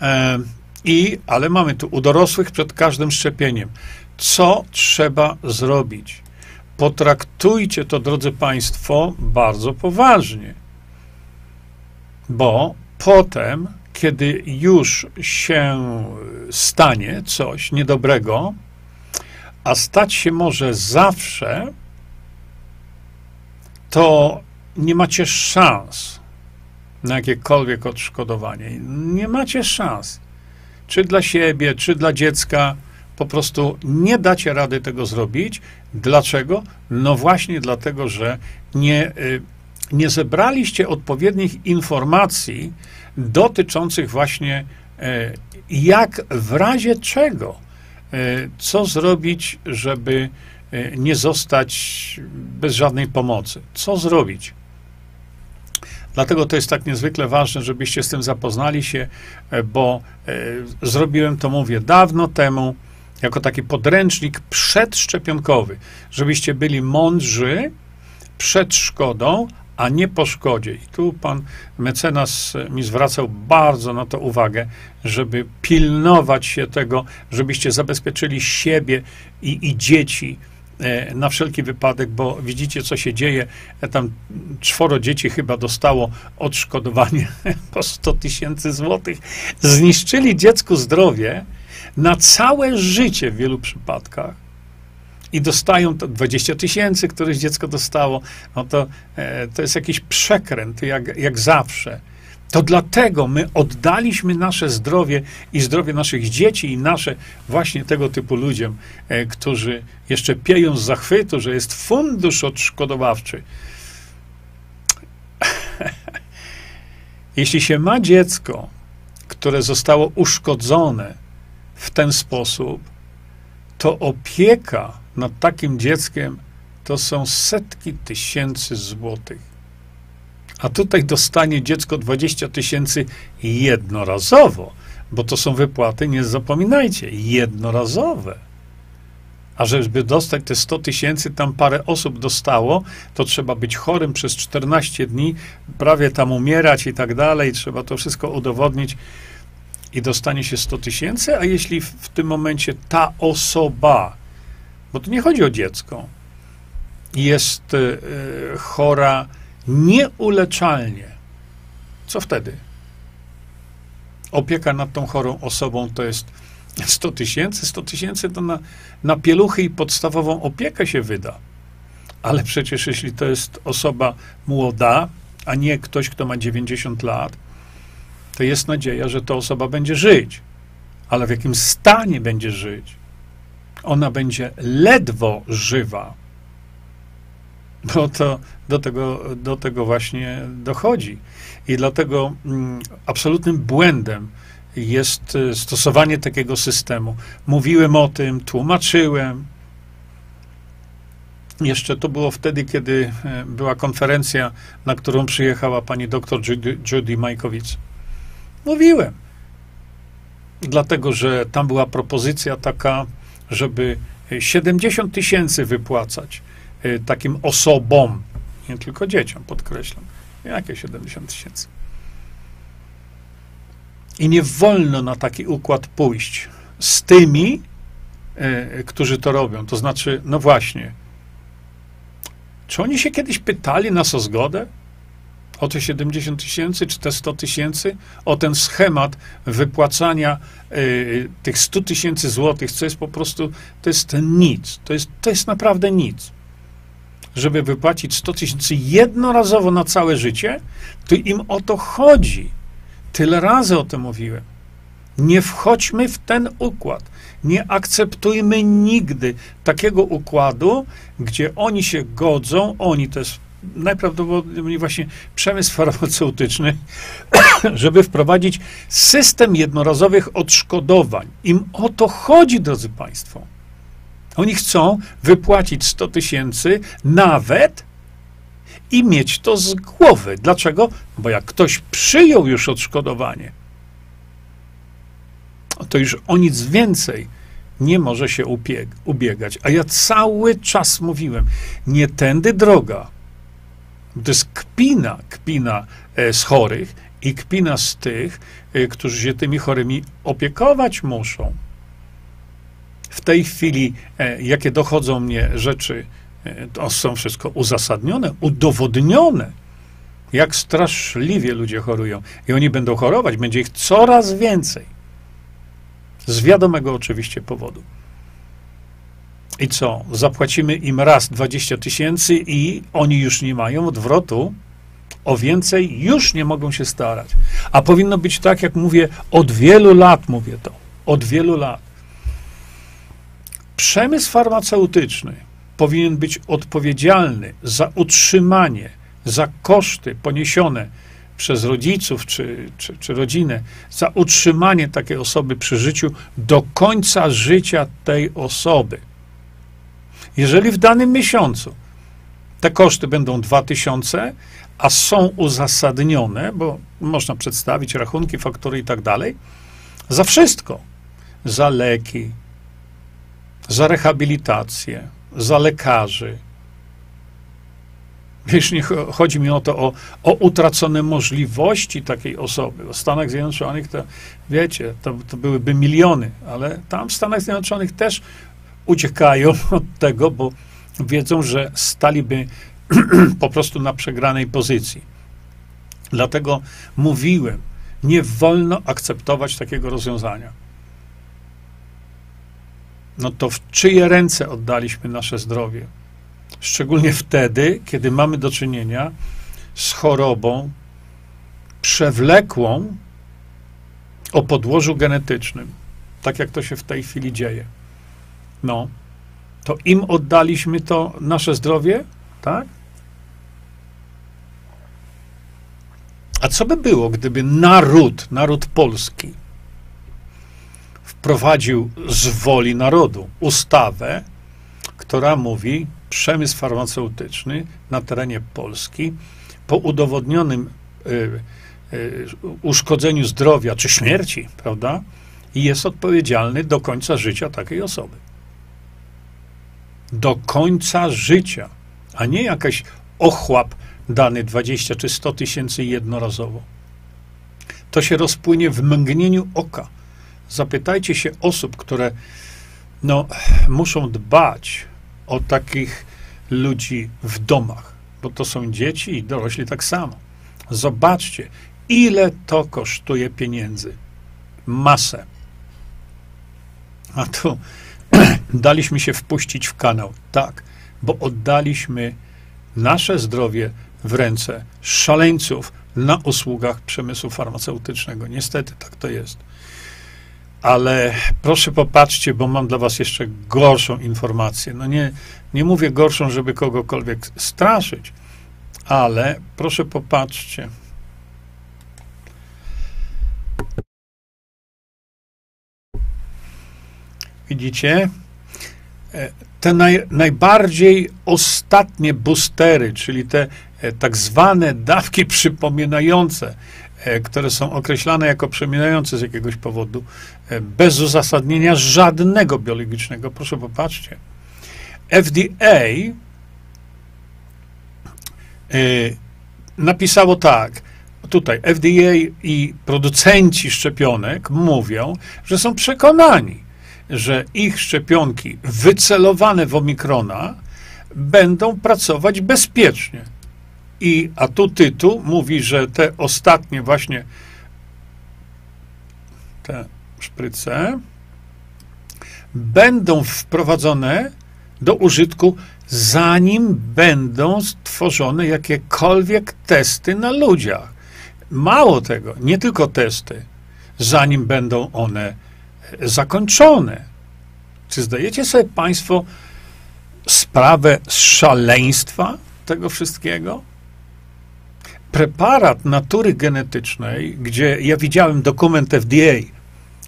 E, I, ale mamy tu u dorosłych przed każdym szczepieniem. Co trzeba zrobić? Potraktujcie to, drodzy Państwo, bardzo poważnie, bo potem, kiedy już się stanie coś niedobrego, a stać się może zawsze, to nie macie szans, na jakiekolwiek odszkodowanie. Nie macie szans. Czy dla siebie, czy dla dziecka. Po prostu nie dacie rady tego zrobić. Dlaczego? No właśnie dlatego, że nie, y, nie zebraliście odpowiednich informacji dotyczących właśnie e, jak w razie czego, e, co zrobić, żeby e, nie zostać bez żadnej pomocy. Co zrobić? Dlatego to jest tak niezwykle ważne, żebyście z tym zapoznali się, bo zrobiłem to, mówię, dawno temu, jako taki podręcznik przedszczepionkowy, żebyście byli mądrzy przed szkodą, a nie po szkodzie. I tu pan mecenas mi zwracał bardzo na to uwagę, żeby pilnować się tego, żebyście zabezpieczyli siebie i, i dzieci e, na wszelki wypadek, bo widzicie, co się dzieje. E, tam czworo dzieci chyba dostało odszkodowanie po 100 tysięcy złotych. Zniszczyli dziecku zdrowie na całe życie w wielu przypadkach i dostają to 20 tysięcy, któreś dziecko dostało, no to, e, to jest jakiś przekręt, jak, jak zawsze. To dlatego my oddaliśmy nasze zdrowie i zdrowie naszych dzieci i nasze właśnie tego typu ludziom, e, którzy jeszcze pieją z zachwytu, że jest fundusz odszkodowawczy. Jeśli się ma dziecko, które zostało uszkodzone w ten sposób, to opieka nad takim dzieckiem to są setki tysięcy złotych. A tutaj dostanie dziecko 20 tysięcy jednorazowo, bo to są wypłaty, nie zapominajcie, jednorazowe. A żeby dostać te 100 tysięcy, tam parę osób dostało, to trzeba być chorym przez 14 dni, prawie tam umierać i tak dalej, trzeba to wszystko udowodnić i dostanie się 100 tysięcy, a jeśli w tym momencie ta osoba bo tu nie chodzi o dziecko, jest y, chora nieuleczalnie, co wtedy? Opieka nad tą chorą osobą to jest 100 tysięcy. 100 tysięcy to na, na pieluchy i podstawową opiekę się wyda. Ale przecież jeśli to jest osoba młoda, a nie ktoś, kto ma 90 lat, to jest nadzieja, że ta osoba będzie żyć. Ale w jakim stanie będzie żyć? ona będzie ledwo żywa. Bo to do tego, do tego właśnie dochodzi. I dlatego mm, absolutnym błędem jest y, stosowanie takiego systemu. Mówiłem o tym, tłumaczyłem. Jeszcze to było wtedy, kiedy e, była konferencja, na którą przyjechała pani doktor Judy, Majkowicz. Mówiłem. Dlatego, że tam była propozycja taka, żeby 70 tysięcy wypłacać takim osobom, nie tylko dzieciom, podkreślam. Jakie 70 tysięcy? I nie wolno na taki układ pójść z tymi, e, którzy to robią. To znaczy, no właśnie, czy oni się kiedyś pytali nas o zgodę? o te 70 tysięcy czy te 100 tysięcy, o ten schemat wypłacania y, tych 100 tysięcy złotych, co jest po prostu, to jest nic. To jest, to jest naprawdę nic. Żeby wypłacić 100 tysięcy jednorazowo na całe życie, to im o to chodzi. Tyle razy o tym mówiłem. Nie wchodźmy w ten układ. Nie akceptujmy nigdy takiego układu, gdzie oni się godzą, oni to jest najprawdopodobniej właśnie przemysł farmaceutyczny, żeby wprowadzić system jednorazowych odszkodowań. Im o to chodzi, drodzy Państwo. Oni chcą wypłacić 100 tysięcy nawet i mieć to z głowy. Dlaczego? Bo jak ktoś przyjął już odszkodowanie, to już o nic więcej nie może się ubiegać. A ja cały czas mówiłem, nie tędy droga. To jest kpina, kpina e, z chorych i kpina z tych, e, którzy się tymi chorymi opiekować muszą. W tej chwili, e, jakie dochodzą mnie rzeczy, to są wszystko uzasadnione, udowodnione, jak straszliwie ludzie chorują. I oni będą chorować, będzie ich coraz więcej. Z wiadomego oczywiście powodu. I co? Zapłacimy im raz 20 tysięcy i oni już nie mają odwrotu. O więcej już nie mogą się starać. A powinno być tak, jak mówię, od wielu lat mówię to. Od wielu lat. Przemysł farmaceutyczny powinien być odpowiedzialny za utrzymanie, za koszty poniesione przez rodziców czy, czy, czy rodzinę, za utrzymanie takiej osoby przy życiu do końca życia tej osoby. Jeżeli w danym miesiącu te koszty będą 2000, a są uzasadnione, bo można przedstawić rachunki, faktury i tak dalej, za wszystko. Za leki, rehabilitację, za lekarzy. Nie chodzi mi o to, o, o utracone możliwości takiej osoby. W Stanach Zjednoczonych to, wiecie, to, to byłyby miliony, ale tam w Stanach Zjednoczonych też uciekają od tego, bo wiedzą, że staliby po prostu na przegranej pozycji. Dlatego mówiłem, nie wolno akceptować takiego rozwiązania. No to w czyje ręce oddaliśmy nasze zdrowie? Szczególnie wtedy, kiedy mamy do czynienia z chorobą przewlekłą o podłożu genetycznym, tak jak to się w tej chwili dzieje. No, to im oddaliśmy to nasze zdrowie, tak? A co by było, gdyby naród, naród polski, wprowadził z woli narodu ustawę, która mówi, przemysł farmaceutyczny na terenie Polski po udowodnionym y, y, uszkodzeniu zdrowia czy śmierci, prawda, jest odpowiedzialny do końca życia takiej osoby. Do końca życia, a nie jakaś ochłap dany 20 czy 100 tysięcy jednorazowo. To się rozpłynie w mgnieniu oka. Zapytajcie się osób, które no, muszą dbać o takich ludzi w domach, bo to są dzieci i dorośli tak samo. Zobaczcie, ile to kosztuje pieniędzy. Masę. A tu daliśmy się wpuścić w kanał. Tak, bo oddaliśmy nasze zdrowie w ręce szaleńców na usługach przemysłu farmaceutycznego. Niestety tak to jest. Ale proszę popatrzcie, bo mam dla was jeszcze gorszą informację. No nie, nie mówię gorszą, żeby kogokolwiek straszyć, ale proszę popatrzcie. Widzicie? E, te naj, najbardziej ostatnie boostery, czyli te e, tak zwane dawki przypominające, które są określane jako przypominające z jakiegoś powodu, bez uzasadnienia żadnego biologicznego. Proszę popatrzcie. FDA napisało tak. Tutaj FDA i producenci szczepionek mówią, że są przekonani, że ich szczepionki wycelowane w omikrona będą pracować bezpiecznie. I, a tu tytuł mówi, że te ostatnie właśnie te szpryce będą wprowadzone do użytku, zanim będą stworzone jakiekolwiek testy na ludziach. Mało tego, nie tylko testy, zanim będą one zakończone. Czy zdajecie sobie Państwo sprawę z szaleństwa tego wszystkiego? Preparat natury genetycznej, gdzie ja widziałem dokument FDA,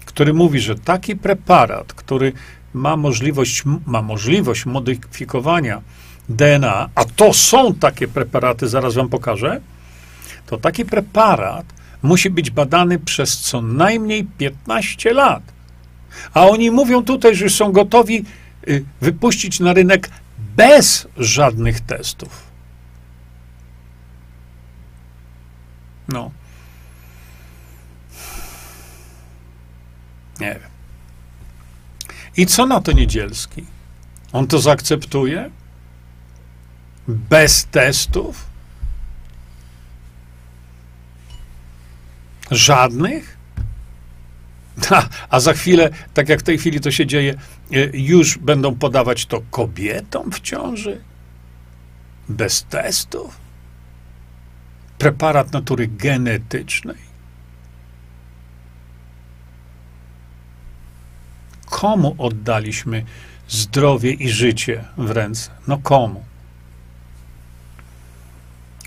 który mówi, że taki preparat, który ma możliwość, ma możliwość modyfikowania DNA, a to są takie preparaty, zaraz wam pokażę, to taki preparat musi być badany przez co najmniej 15 lat. A oni mówią tutaj, że są gotowi y, wypuścić na rynek bez żadnych testów. No. Nie wiem. I co na to Niedzielski? On to zaakceptuje? Bez testów? Żadnych? A, a za chwilę, tak jak w tej chwili to się dzieje, e, już będą podawać to kobietom w ciąży? Bez testów? Preparat natury genetycznej? Komu oddaliśmy zdrowie i życie w ręce? No komu?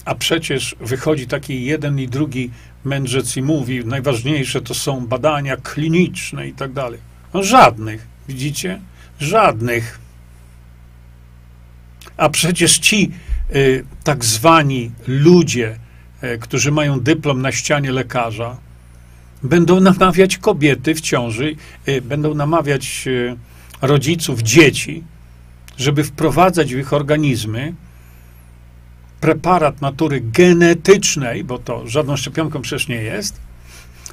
A przecież wychodzi taki jeden i drugi mędrzec i mówi, najważniejsze to są badania kliniczne i tak dalej. No żadnych, widzicie? Żadnych. A przecież ci y, tak zwani ludzie, którzy mają dyplom na ścianie lekarza, będą namawiać kobiety w ciąży, y, będą namawiać y, rodziców, dzieci, żeby wprowadzać w ich organizmy preparat natury genetycznej, bo to żadną szczepionką przecież nie jest,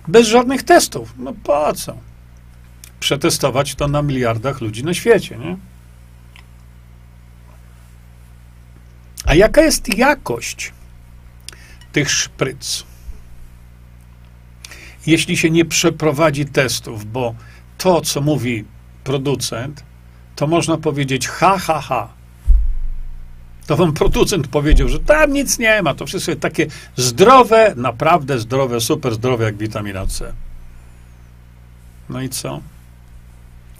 bez żadnych testów. No po co? Przetestować to na miliardach ludzi na świecie, nie? A jaka jest jakość tych szpryc? Jeśli się nie przeprowadzi testów, bo to, co mówi producent, to można powiedzieć ha, ha, ha. To wam producent powiedział, że tam nic nie ma, to wszystko jest takie zdrowe, naprawdę zdrowe, super zdrowe jak witamina C. No i co?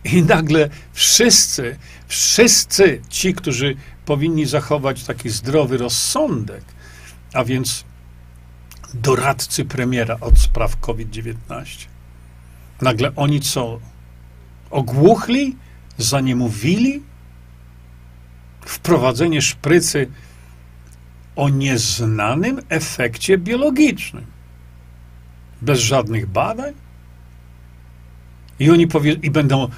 I nagle wszyscy, wszyscy ci, którzy powinni zachować taki zdrowy rozsądek, a więc doradcy premiera od spraw COVID-19, nagle oni co? Ogłuchli? Zaniemówili? Wprowadzenie szprycy o nieznanym efekcie biologicznym. Bez żadnych badań? I oni powie, i będą e,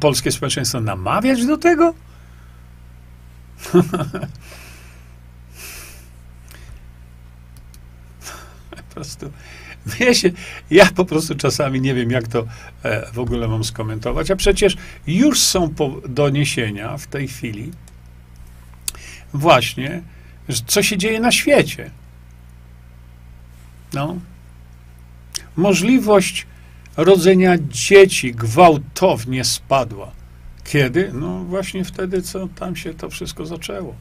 polskie społeczeństwo namawiać do tego? po prostu. Się, ja po prostu czasami nie wiem, jak to e, w ogóle mam skomentować, a przecież już są doniesienia w tej chwili, właśnie, co się dzieje na świecie. No. Możliwość rodzenia dzieci gwałtownie spadła. Kiedy? No właśnie wtedy, co tam się to wszystko zaczęło.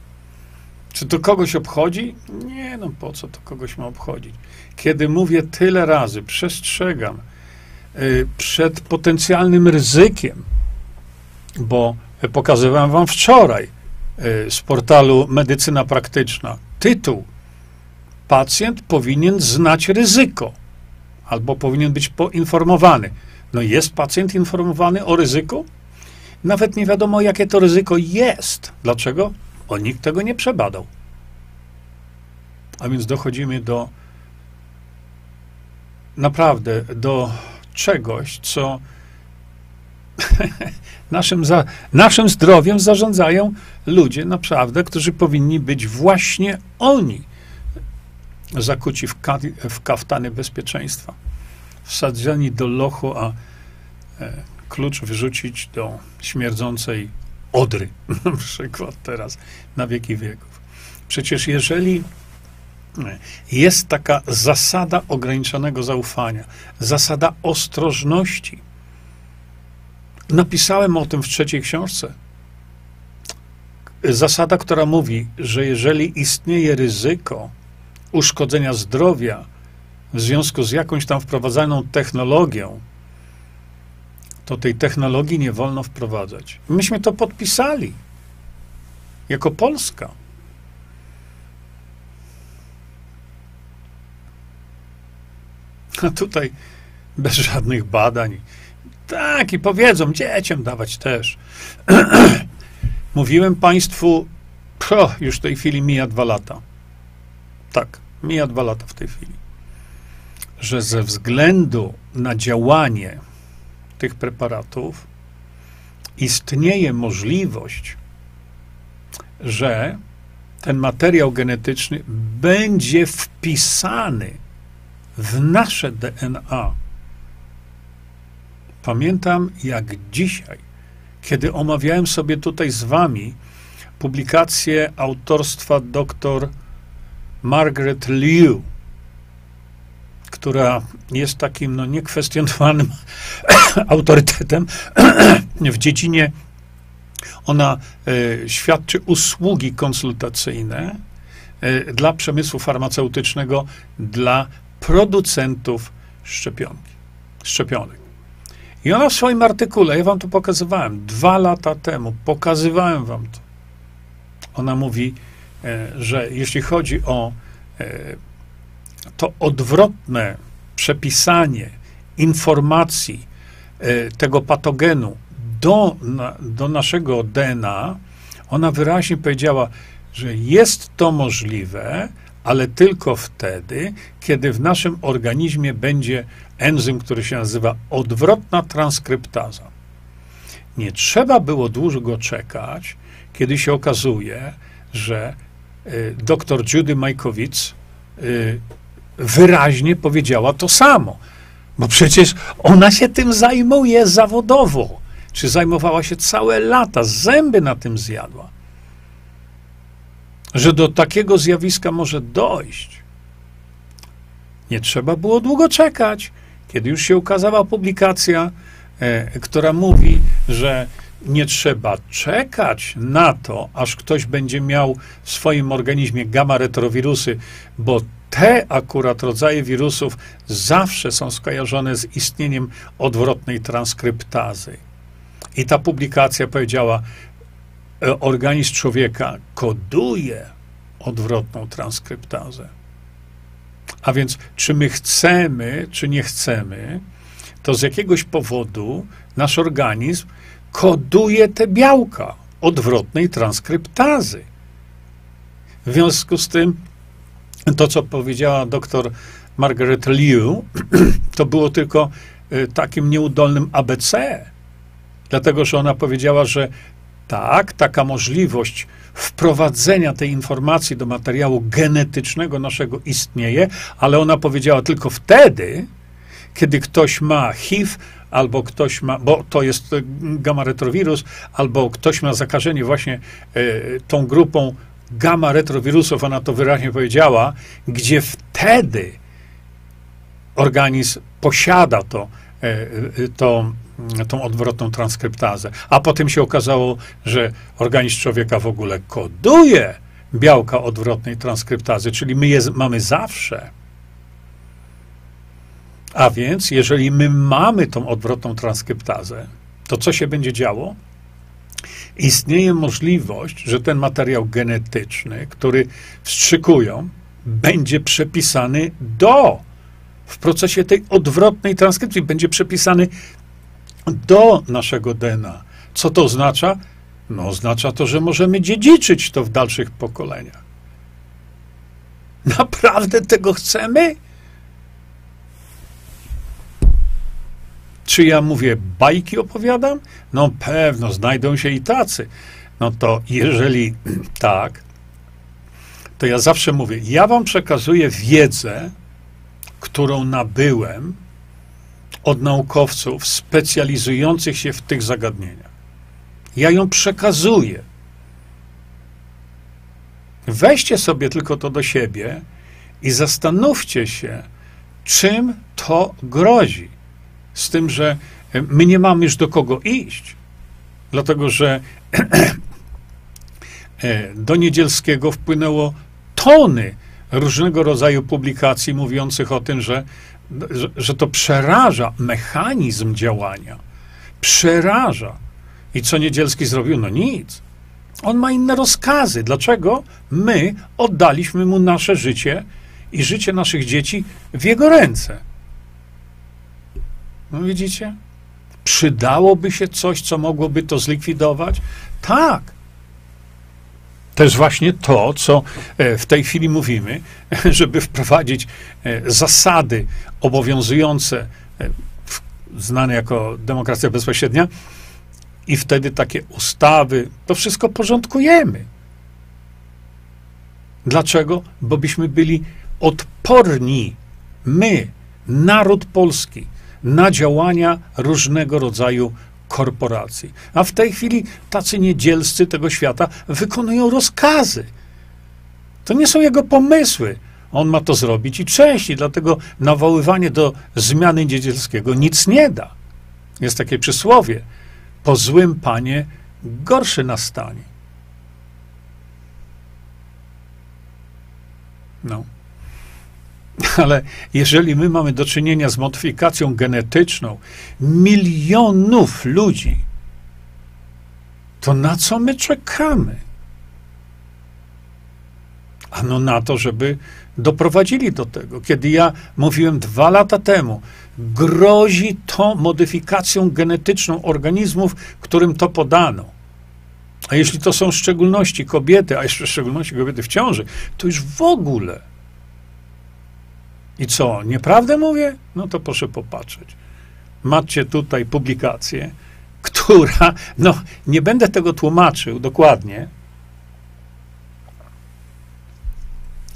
Czy to kogoś obchodzi? Nie, no po co to kogoś ma obchodzić? Kiedy mówię tyle razy, przestrzegam y, przed potencjalnym ryzykiem, bo pokazywałem wam wczoraj y, z portalu Medycyna Praktyczna tytuł Pacjent powinien znać ryzyko albo powinien być poinformowany. No jest pacjent informowany o ryzyku? Nawet nie wiadomo, jakie to ryzyko jest. Dlaczego? Bo nikt tego nie przebadał. A więc dochodzimy do naprawdę do czegoś, co naszym, za, naszym zdrowiem zarządzają ludzie, naprawdę, którzy powinni być właśnie oni zakuci w, ka, w kaftany bezpieczeństwa, wsadzeni do lochu, a e, klucz wyrzucić do śmierdzącej odry, na przykład teraz, na wieki wieków. Przecież jeżeli jest taka zasada ograniczonego zaufania, zasada ostrożności. Napisałem o tym w trzeciej książce. Zasada, która mówi, że jeżeli istnieje ryzyko uszkodzenia zdrowia w związku z jakąś tam wprowadzaną technologią, to tej technologii nie wolno wprowadzać. Myśmy to podpisali jako Polska. A tutaj bez żadnych badań. Tak, i powiedzą dzieciom dawać też. Mówiłem Państwu, pro, już w tej chwili mija dwa lata. Tak, mija dwa lata w tej chwili. Że ze względu na działanie tych preparatów istnieje możliwość, że ten materiał genetyczny będzie wpisany w nasze DNA. Pamiętam jak dzisiaj, kiedy omawiałem sobie tutaj z wami publikację autorstwa dr Margaret Liu, która jest takim no, niekwestionowanym autorytetem w dziedzinie. Ona y, świadczy usługi konsultacyjne e, dla przemysłu farmaceutycznego, dla producentów szczepionki, szczepionek. I ona w swoim artykule, ja wam to pokazywałem dwa lata temu, pokazywałem wam to. Ona mówi, e, że jeśli chodzi o e, to odwrotne przepisanie informacji e, tego patogenu do, do naszego DNA, ona wyraźnie powiedziała, że jest to możliwe, ale tylko wtedy, kiedy w naszym organizmie będzie enzym, który się nazywa odwrotna transkryptaza. Nie trzeba było długo czekać, kiedy się okazuje, że y, dr Judy Majkowicz y, wyraźnie powiedziała to samo. Bo przecież ona się tym zajmuje zawodowo. Czy zajmowała się całe lata, zęby na tym zjadła. Że do takiego zjawiska może dojść. Nie trzeba było długo czekać, kiedy już się ukazała publikacja, e, która mówi, że nie trzeba czekać na to, aż ktoś będzie miał w swoim organizmie gamma retrowirusy, bo te akurat rodzaje wirusów zawsze są skojarzone z istnieniem odwrotnej transkryptazy. I ta publikacja powiedziała, e, organizm człowieka koduje odwrotną transkryptazę. A więc, czy my chcemy, czy nie chcemy, to z jakiegoś powodu nasz organizm koduje te białka odwrotnej transkryptazy. W związku z tym, to co powiedziała doktor Margaret Liu, to było tylko y, takim nieudolnym ABC. Dlatego, że ona powiedziała, że tak, taka możliwość wprowadzenia tej informacji do materiału genetycznego naszego istnieje, ale ona powiedziała tylko wtedy, kiedy ktoś ma HIV, albo ktoś ma, bo to jest gamma retrowirus, albo ktoś ma zakażenie właśnie y, tą grupą gamma retrowirusów, ona to wyraźnie powiedziała, gdzie wtedy organizm posiada to, e, to, tą odwrotną transkryptazę. A potem się okazało, że organizm człowieka w ogóle koduje białka odwrotnej transkryptazy, czyli my je mamy zawsze. A więc, jeżeli my mamy tą odwrotną transkryptazę, to co się będzie działo? Istnieje możliwość, że ten materiał genetyczny, który wstrzykują, będzie przepisany do, w procesie tej odwrotnej transkrypcji, będzie przepisany do naszego DNA. Co to oznacza? No, oznacza to, że możemy dziedziczyć to w dalszych pokoleniach. Naprawdę tego chcemy? Czy ja mówię, bajki opowiadam? No pewno, znajdą się i tacy. No to jeżeli tak, to ja zawsze mówię, ja wam przekazuję wiedzę, którą nabyłem od naukowców specjalizujących się w tych zagadnieniach. Ja ją przekazuję. Weźcie sobie tylko to do siebie i zastanówcie się, czym to grozi. Z tym, że my nie mamy już do kogo iść, dlatego że e, do Niedzielskiego wpłynęło tony różnego rodzaju publikacji mówiących o tym, że, że to przeraża mechanizm działania. Przeraża. I co Niedzielski zrobił? No nic. On ma inne rozkazy. Dlaczego my oddaliśmy mu nasze życie i życie naszych dzieci w jego ręce? No widzicie? Przydałoby się coś, co mogłoby to zlikwidować? Tak. To jest właśnie to, co e, w tej chwili mówimy, żeby wprowadzić e, zasady obowiązujące, e, znane jako demokracja bezpośrednia, i wtedy takie ustawy, to wszystko porządkujemy. Dlaczego? Bo byśmy byli odporni, my, naród polski, na działania różnego rodzaju korporacji. A w tej chwili tacy niedzielscy tego świata wykonują rozkazy. To nie są jego pomysły. On ma to zrobić i częściej, dlatego nawoływanie do zmiany niedzielskiego nic nie da. Jest takie przysłowie: po złym panie gorszy nastanie. No. Ale jeżeli my mamy do czynienia z modyfikacją genetyczną milionów ludzi, to na co my czekamy? Ano na to, żeby doprowadzili do tego. Kiedy ja mówiłem dwa lata temu, grozi to modyfikacją genetyczną organizmów, którym to podano. A jeśli to są w szczególności kobiety, a jeszcze w szczególności kobiety w ciąży, to już w ogóle. I co, nieprawdę mówię? No to proszę popatrzeć. Macie tutaj publikację, która, no nie będę tego tłumaczył dokładnie,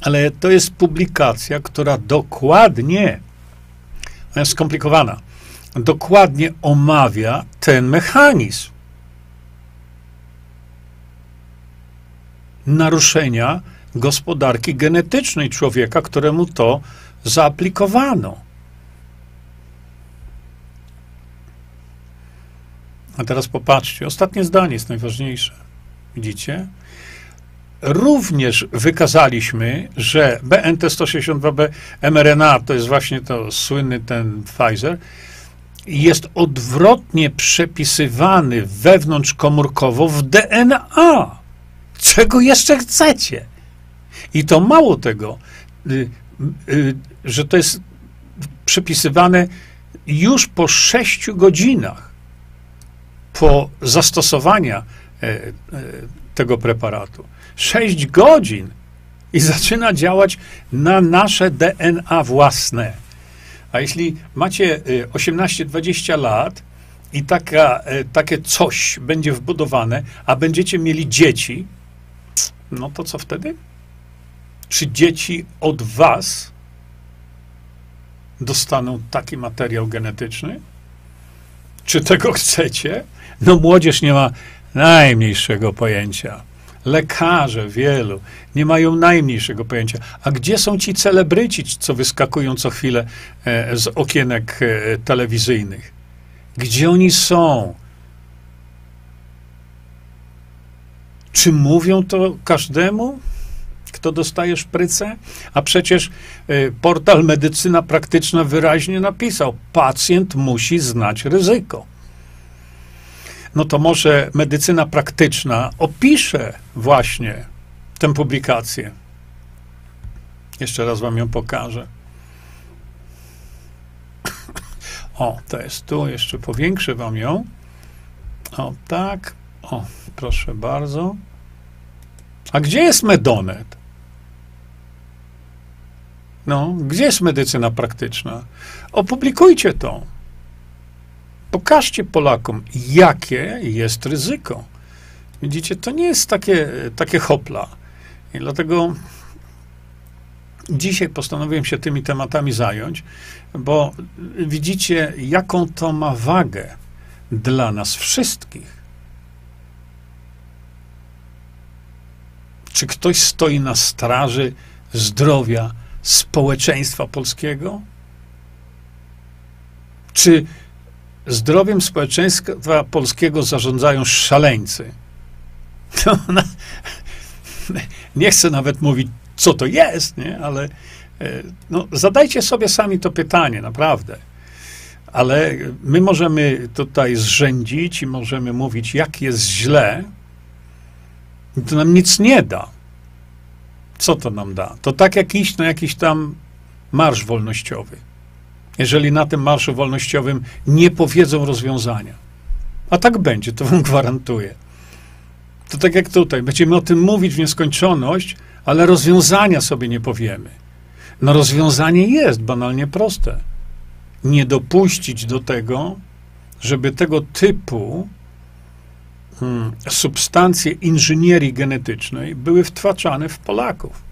ale to jest publikacja, która dokładnie, ona jest skomplikowana, dokładnie omawia ten mechanizm naruszenia gospodarki genetycznej człowieka, któremu to zaaplikowano. A teraz popatrzcie, ostatnie zdanie jest najważniejsze. Widzicie? Również wykazaliśmy, że BNT162b mRNA, to jest właśnie to słynny ten Pfizer, jest odwrotnie przepisywany wewnątrzkomórkowo w DNA. Czego jeszcze chcecie? I to mało tego, y, że to jest przepisywane już po sześciu godzinach po zastosowaniu e, e, tego preparatu. Sześć godzin i zaczyna działać na nasze DNA własne. A jeśli macie 18-20 e, lat i taka, takie coś będzie wbudowane, a będziecie mieli dzieci, no to co wtedy? Czy dzieci od was dostaną taki materiał genetyczny? Czy tego chcecie? No, młodzież nie ma najmniejszego pojęcia. Lekarze wielu nie mają najmniejszego pojęcia. A gdzie są ci celebryci, co wyskakują co chwilę e, z okienek e, telewizyjnych? Gdzie oni są? Czy mówią to każdemu, kto dostaje szprycę? A przecież y, portal Medycyna Praktyczna wyraźnie napisał: pacjent musi znać ryzyko. No to może medycyna praktyczna opisze właśnie tę publikację. Jeszcze raz wam ją pokażę. O, to jest tu, jeszcze powiększę wam ją. O, tak. O, proszę bardzo. A gdzie jest Medonet? No, gdzie jest medycyna praktyczna? Opublikujcie to. Pokażcie Polakom, jakie jest ryzyko. Widzicie, to nie jest takie, takie hopla. I dlatego dzisiaj postanowiłem się tymi tematami zająć, bo widzicie, jaką to ma wagę dla nas wszystkich. Czy ktoś stoi na straży zdrowia społeczeństwa polskiego? Czy zdrowiem społeczeństwa polskiego zarządzają szaleńcy? No, nie chcę nawet mówić, co to jest, nie? ale e, no, zadajcie sobie sami to pytanie, naprawdę. Ale my możemy tutaj zrzędzić i możemy mówić, jak jest źle, to nam nic nie da. Co to nam da? To tak jak iść na jakiś tam marsz wolnościowy. Jeżeli na tym marszu wolnościowym nie powiedzą rozwiązania. A tak będzie, to wam gwarantuję. To tak jak tutaj, będziemy o tym mówić w nieskończoność, ale rozwiązania sobie nie powiemy. No rozwiązanie jest banalnie proste. Nie dopuścić do tego, żeby tego typu hmm, substancje inżynierii genetycznej były wtłaczane w Polaków.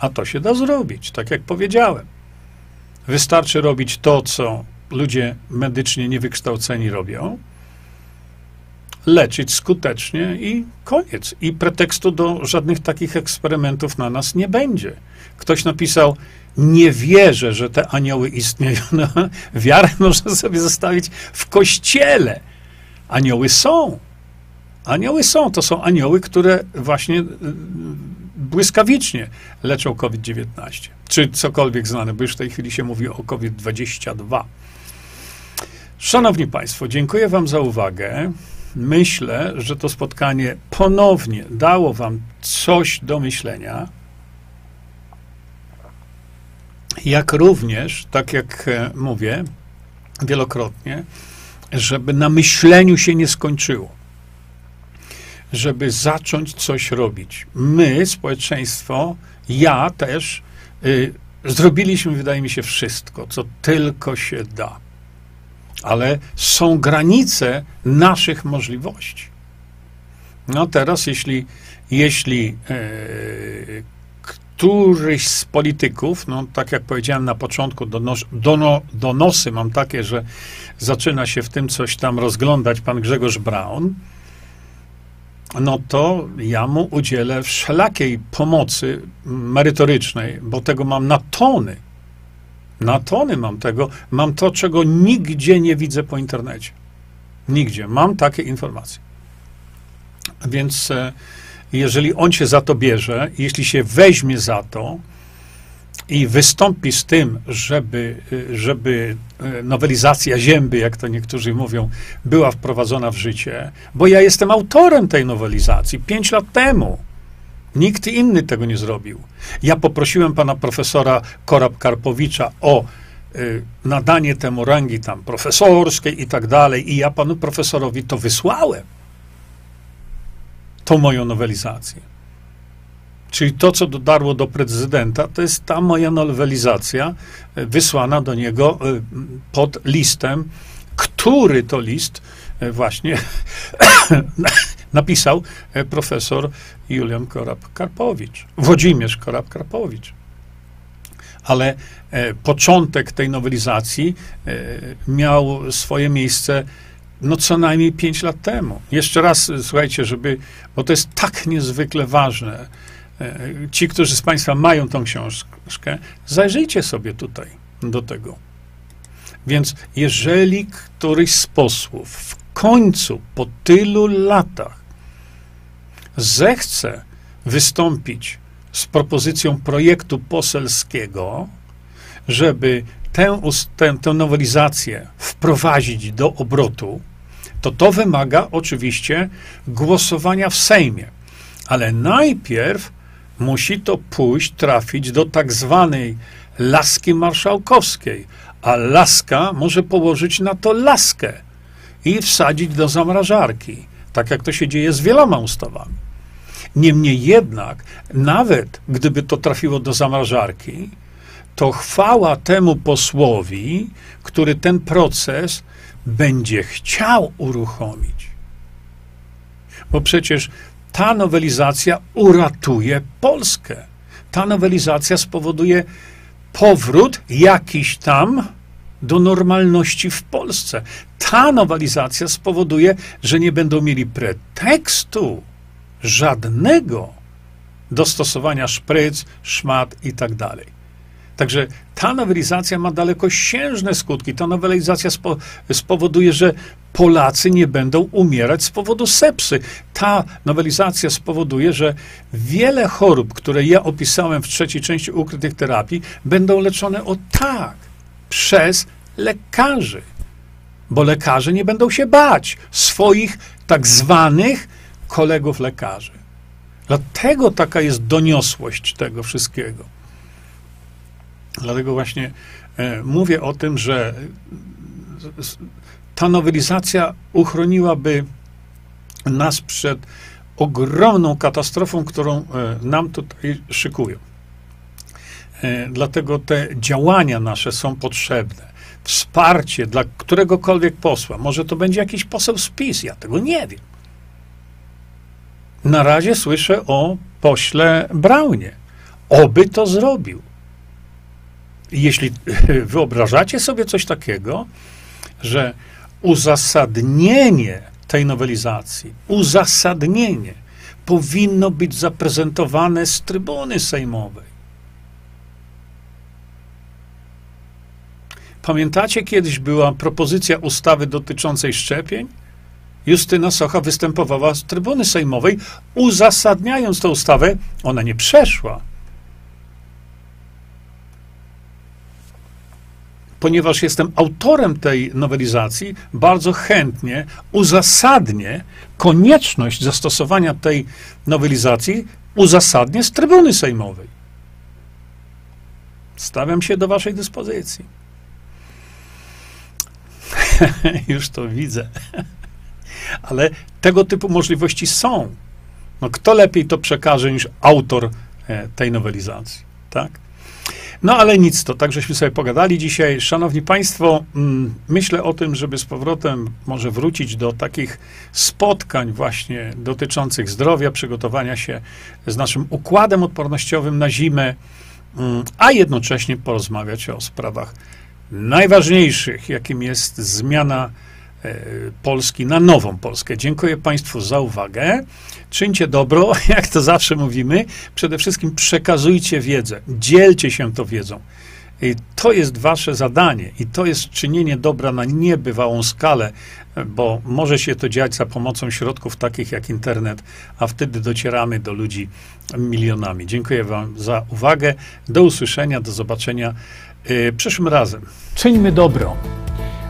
A to się da zrobić, tak jak powiedziałem. Wystarczy robić to, co ludzie medycznie niewykształceni robią, leczyć skutecznie i koniec. I pretekstu do żadnych takich eksperymentów na nas nie będzie. Ktoś napisał, nie wierzę, że te anioły istnieją. No, wiarę można sobie zostawić w kościele. Anioły są. Anioły są, to są anioły, które właśnie y, błyskawicznie leczą COVID-19, czy cokolwiek znane, bo już w tej chwili się mówi o COVID-22. Szanowni Państwo, dziękuję Wam za uwagę. Myślę, że to spotkanie ponownie dało Wam coś do myślenia. Jak również, tak jak e, mówię wielokrotnie, żeby na myśleniu się nie skończyło. Żeby zacząć coś robić. My, społeczeństwo, ja też, y, zrobiliśmy, wydaje mi się, wszystko, co tylko się da. Ale są granice naszych możliwości. No teraz, jeśli, jeśli e, któryś z polityków, no tak jak powiedziałem na początku, donos, dono, donosy mam takie, że zaczyna się w tym coś tam rozglądać pan Grzegorz Braun, no to ja mu udzielę wszelakiej pomocy merytorycznej, bo tego mam na tony. Na tony mam tego. Mam to, czego nigdzie nie widzę po internecie. Nigdzie. Mam takie informacje. Więc e, jeżeli on się za to bierze, jeśli się weźmie za to i wystąpi z tym, żeby, żeby e, nowelizacja zięby, jak to niektórzy mówią, była wprowadzona w życie, bo ja jestem autorem tej nowelizacji pięć lat temu. Nikt inny tego nie zrobił. Ja poprosiłem pana profesora Korab-Karpowicza o y, nadanie temu rangi tam profesorskiej i tak dalej, i ja panu profesorowi to wysłałem tą moją nowelizację. Czyli to, co dotarło do prezydenta, to jest ta moja nowelizacja e, wysłana do niego e, pod listem, który to list e, właśnie napisał profesor Julian Korab-Karpowicz, Włodzimierz Korab-Karpowicz. Ale początek tej nowelizacji miał swoje miejsce no co najmniej 5 lat temu. Jeszcze raz, słuchajcie, żeby, bo to jest tak niezwykle ważne. E, ci, którzy z Państwa mają tą książkę, zajrzyjcie sobie tutaj do tego. Więc jeżeli któryś z posłów w końcu, po tylu latach, zechce wystąpić z propozycją projektu poselskiego, żeby tę, tę, tę nowelizację wprowadzić do obrotu, to to wymaga oczywiście głosowania w Sejmie. Ale najpierw musi to pójść, trafić do tak zwanej laski marszałkowskiej, a laska może położyć na to laskę i wsadzić do zamrażarki, tak jak to się dzieje z wieloma ustawami. Niemniej jednak, nawet gdyby to trafiło do zamrażarki, to chwała temu posłowi, który ten proces będzie chciał uruchomić. Bo przecież ta nowelizacja uratuje Polskę. Ta nowelizacja spowoduje powrót jakiś tam do normalności w Polsce. Ta nowelizacja spowoduje, że nie będą mieli pretekstu żadnego do stosowania szpryc, szmat i tak dalej. Także ta nowelizacja ma dalekosiężne skutki. Ta nowelizacja spo, spowoduje, że Polacy nie będą umierać z powodu sepsy. Ta nowelizacja spowoduje, że wiele chorób, które ja opisałem w trzeciej części ukrytych terapii, będą leczone o tak przez lekarzy. Bo lekarze nie będą się bać swoich tak zwanych kolegów lekarzy. Dlatego taka jest doniosłość tego wszystkiego. Dlatego właśnie e, mówię o tym, że ta nowelizacja uchroniłaby nas przed ogromną katastrofą, którą e, nam tutaj szykują. E, dlatego te działania nasze są potrzebne. Wsparcie dla któregokolwiek posła. Może to będzie jakiś poseł z PiS, ja tego nie wiem. Na razie słyszę o pośle Braunie. Oby to zrobił jeśli wyobrażacie sobie coś takiego, że uzasadnienie tej nowelizacji, uzasadnienie powinno być zaprezentowane z trybuny sejmowej. Pamiętacie, kiedyś była propozycja ustawy dotyczącej szczepień? Justyna Socha występowała z trybuny sejmowej, uzasadniając tę ustawę. Ona nie przeszła. Ponieważ jestem autorem tej nowelizacji, bardzo chętnie uzasadnię konieczność zastosowania tej nowelizacji, uzasadnię z trybuny sejmowej. Stawiam się do Waszej dyspozycji. Już to widzę. Ale tego typu możliwości są. No, kto lepiej to przekaże niż autor e, tej nowelizacji, tak? No ale nic, to tak żeśmy sobie pogadali dzisiaj. Szanowni Państwo, mm, myślę o tym, żeby z powrotem może wrócić do takich spotkań właśnie dotyczących zdrowia, przygotowania się z naszym układem odpornościowym na zimę, mm, a jednocześnie porozmawiać o sprawach najważniejszych, jakim jest zmiana Polski na nową Polskę. Dziękuję Państwu za uwagę. Czyńcie dobro, jak to zawsze mówimy. Przede wszystkim przekazujcie wiedzę, dzielcie się tą wiedzą. I to jest wasze zadanie i to jest czynienie dobra na niebywałą skalę, bo może się to dziać za pomocą środków takich jak internet, a wtedy docieramy do ludzi milionami. Dziękuję wam za uwagę. Do usłyszenia, do zobaczenia yy, przyszłym razem. Czyńmy dobro.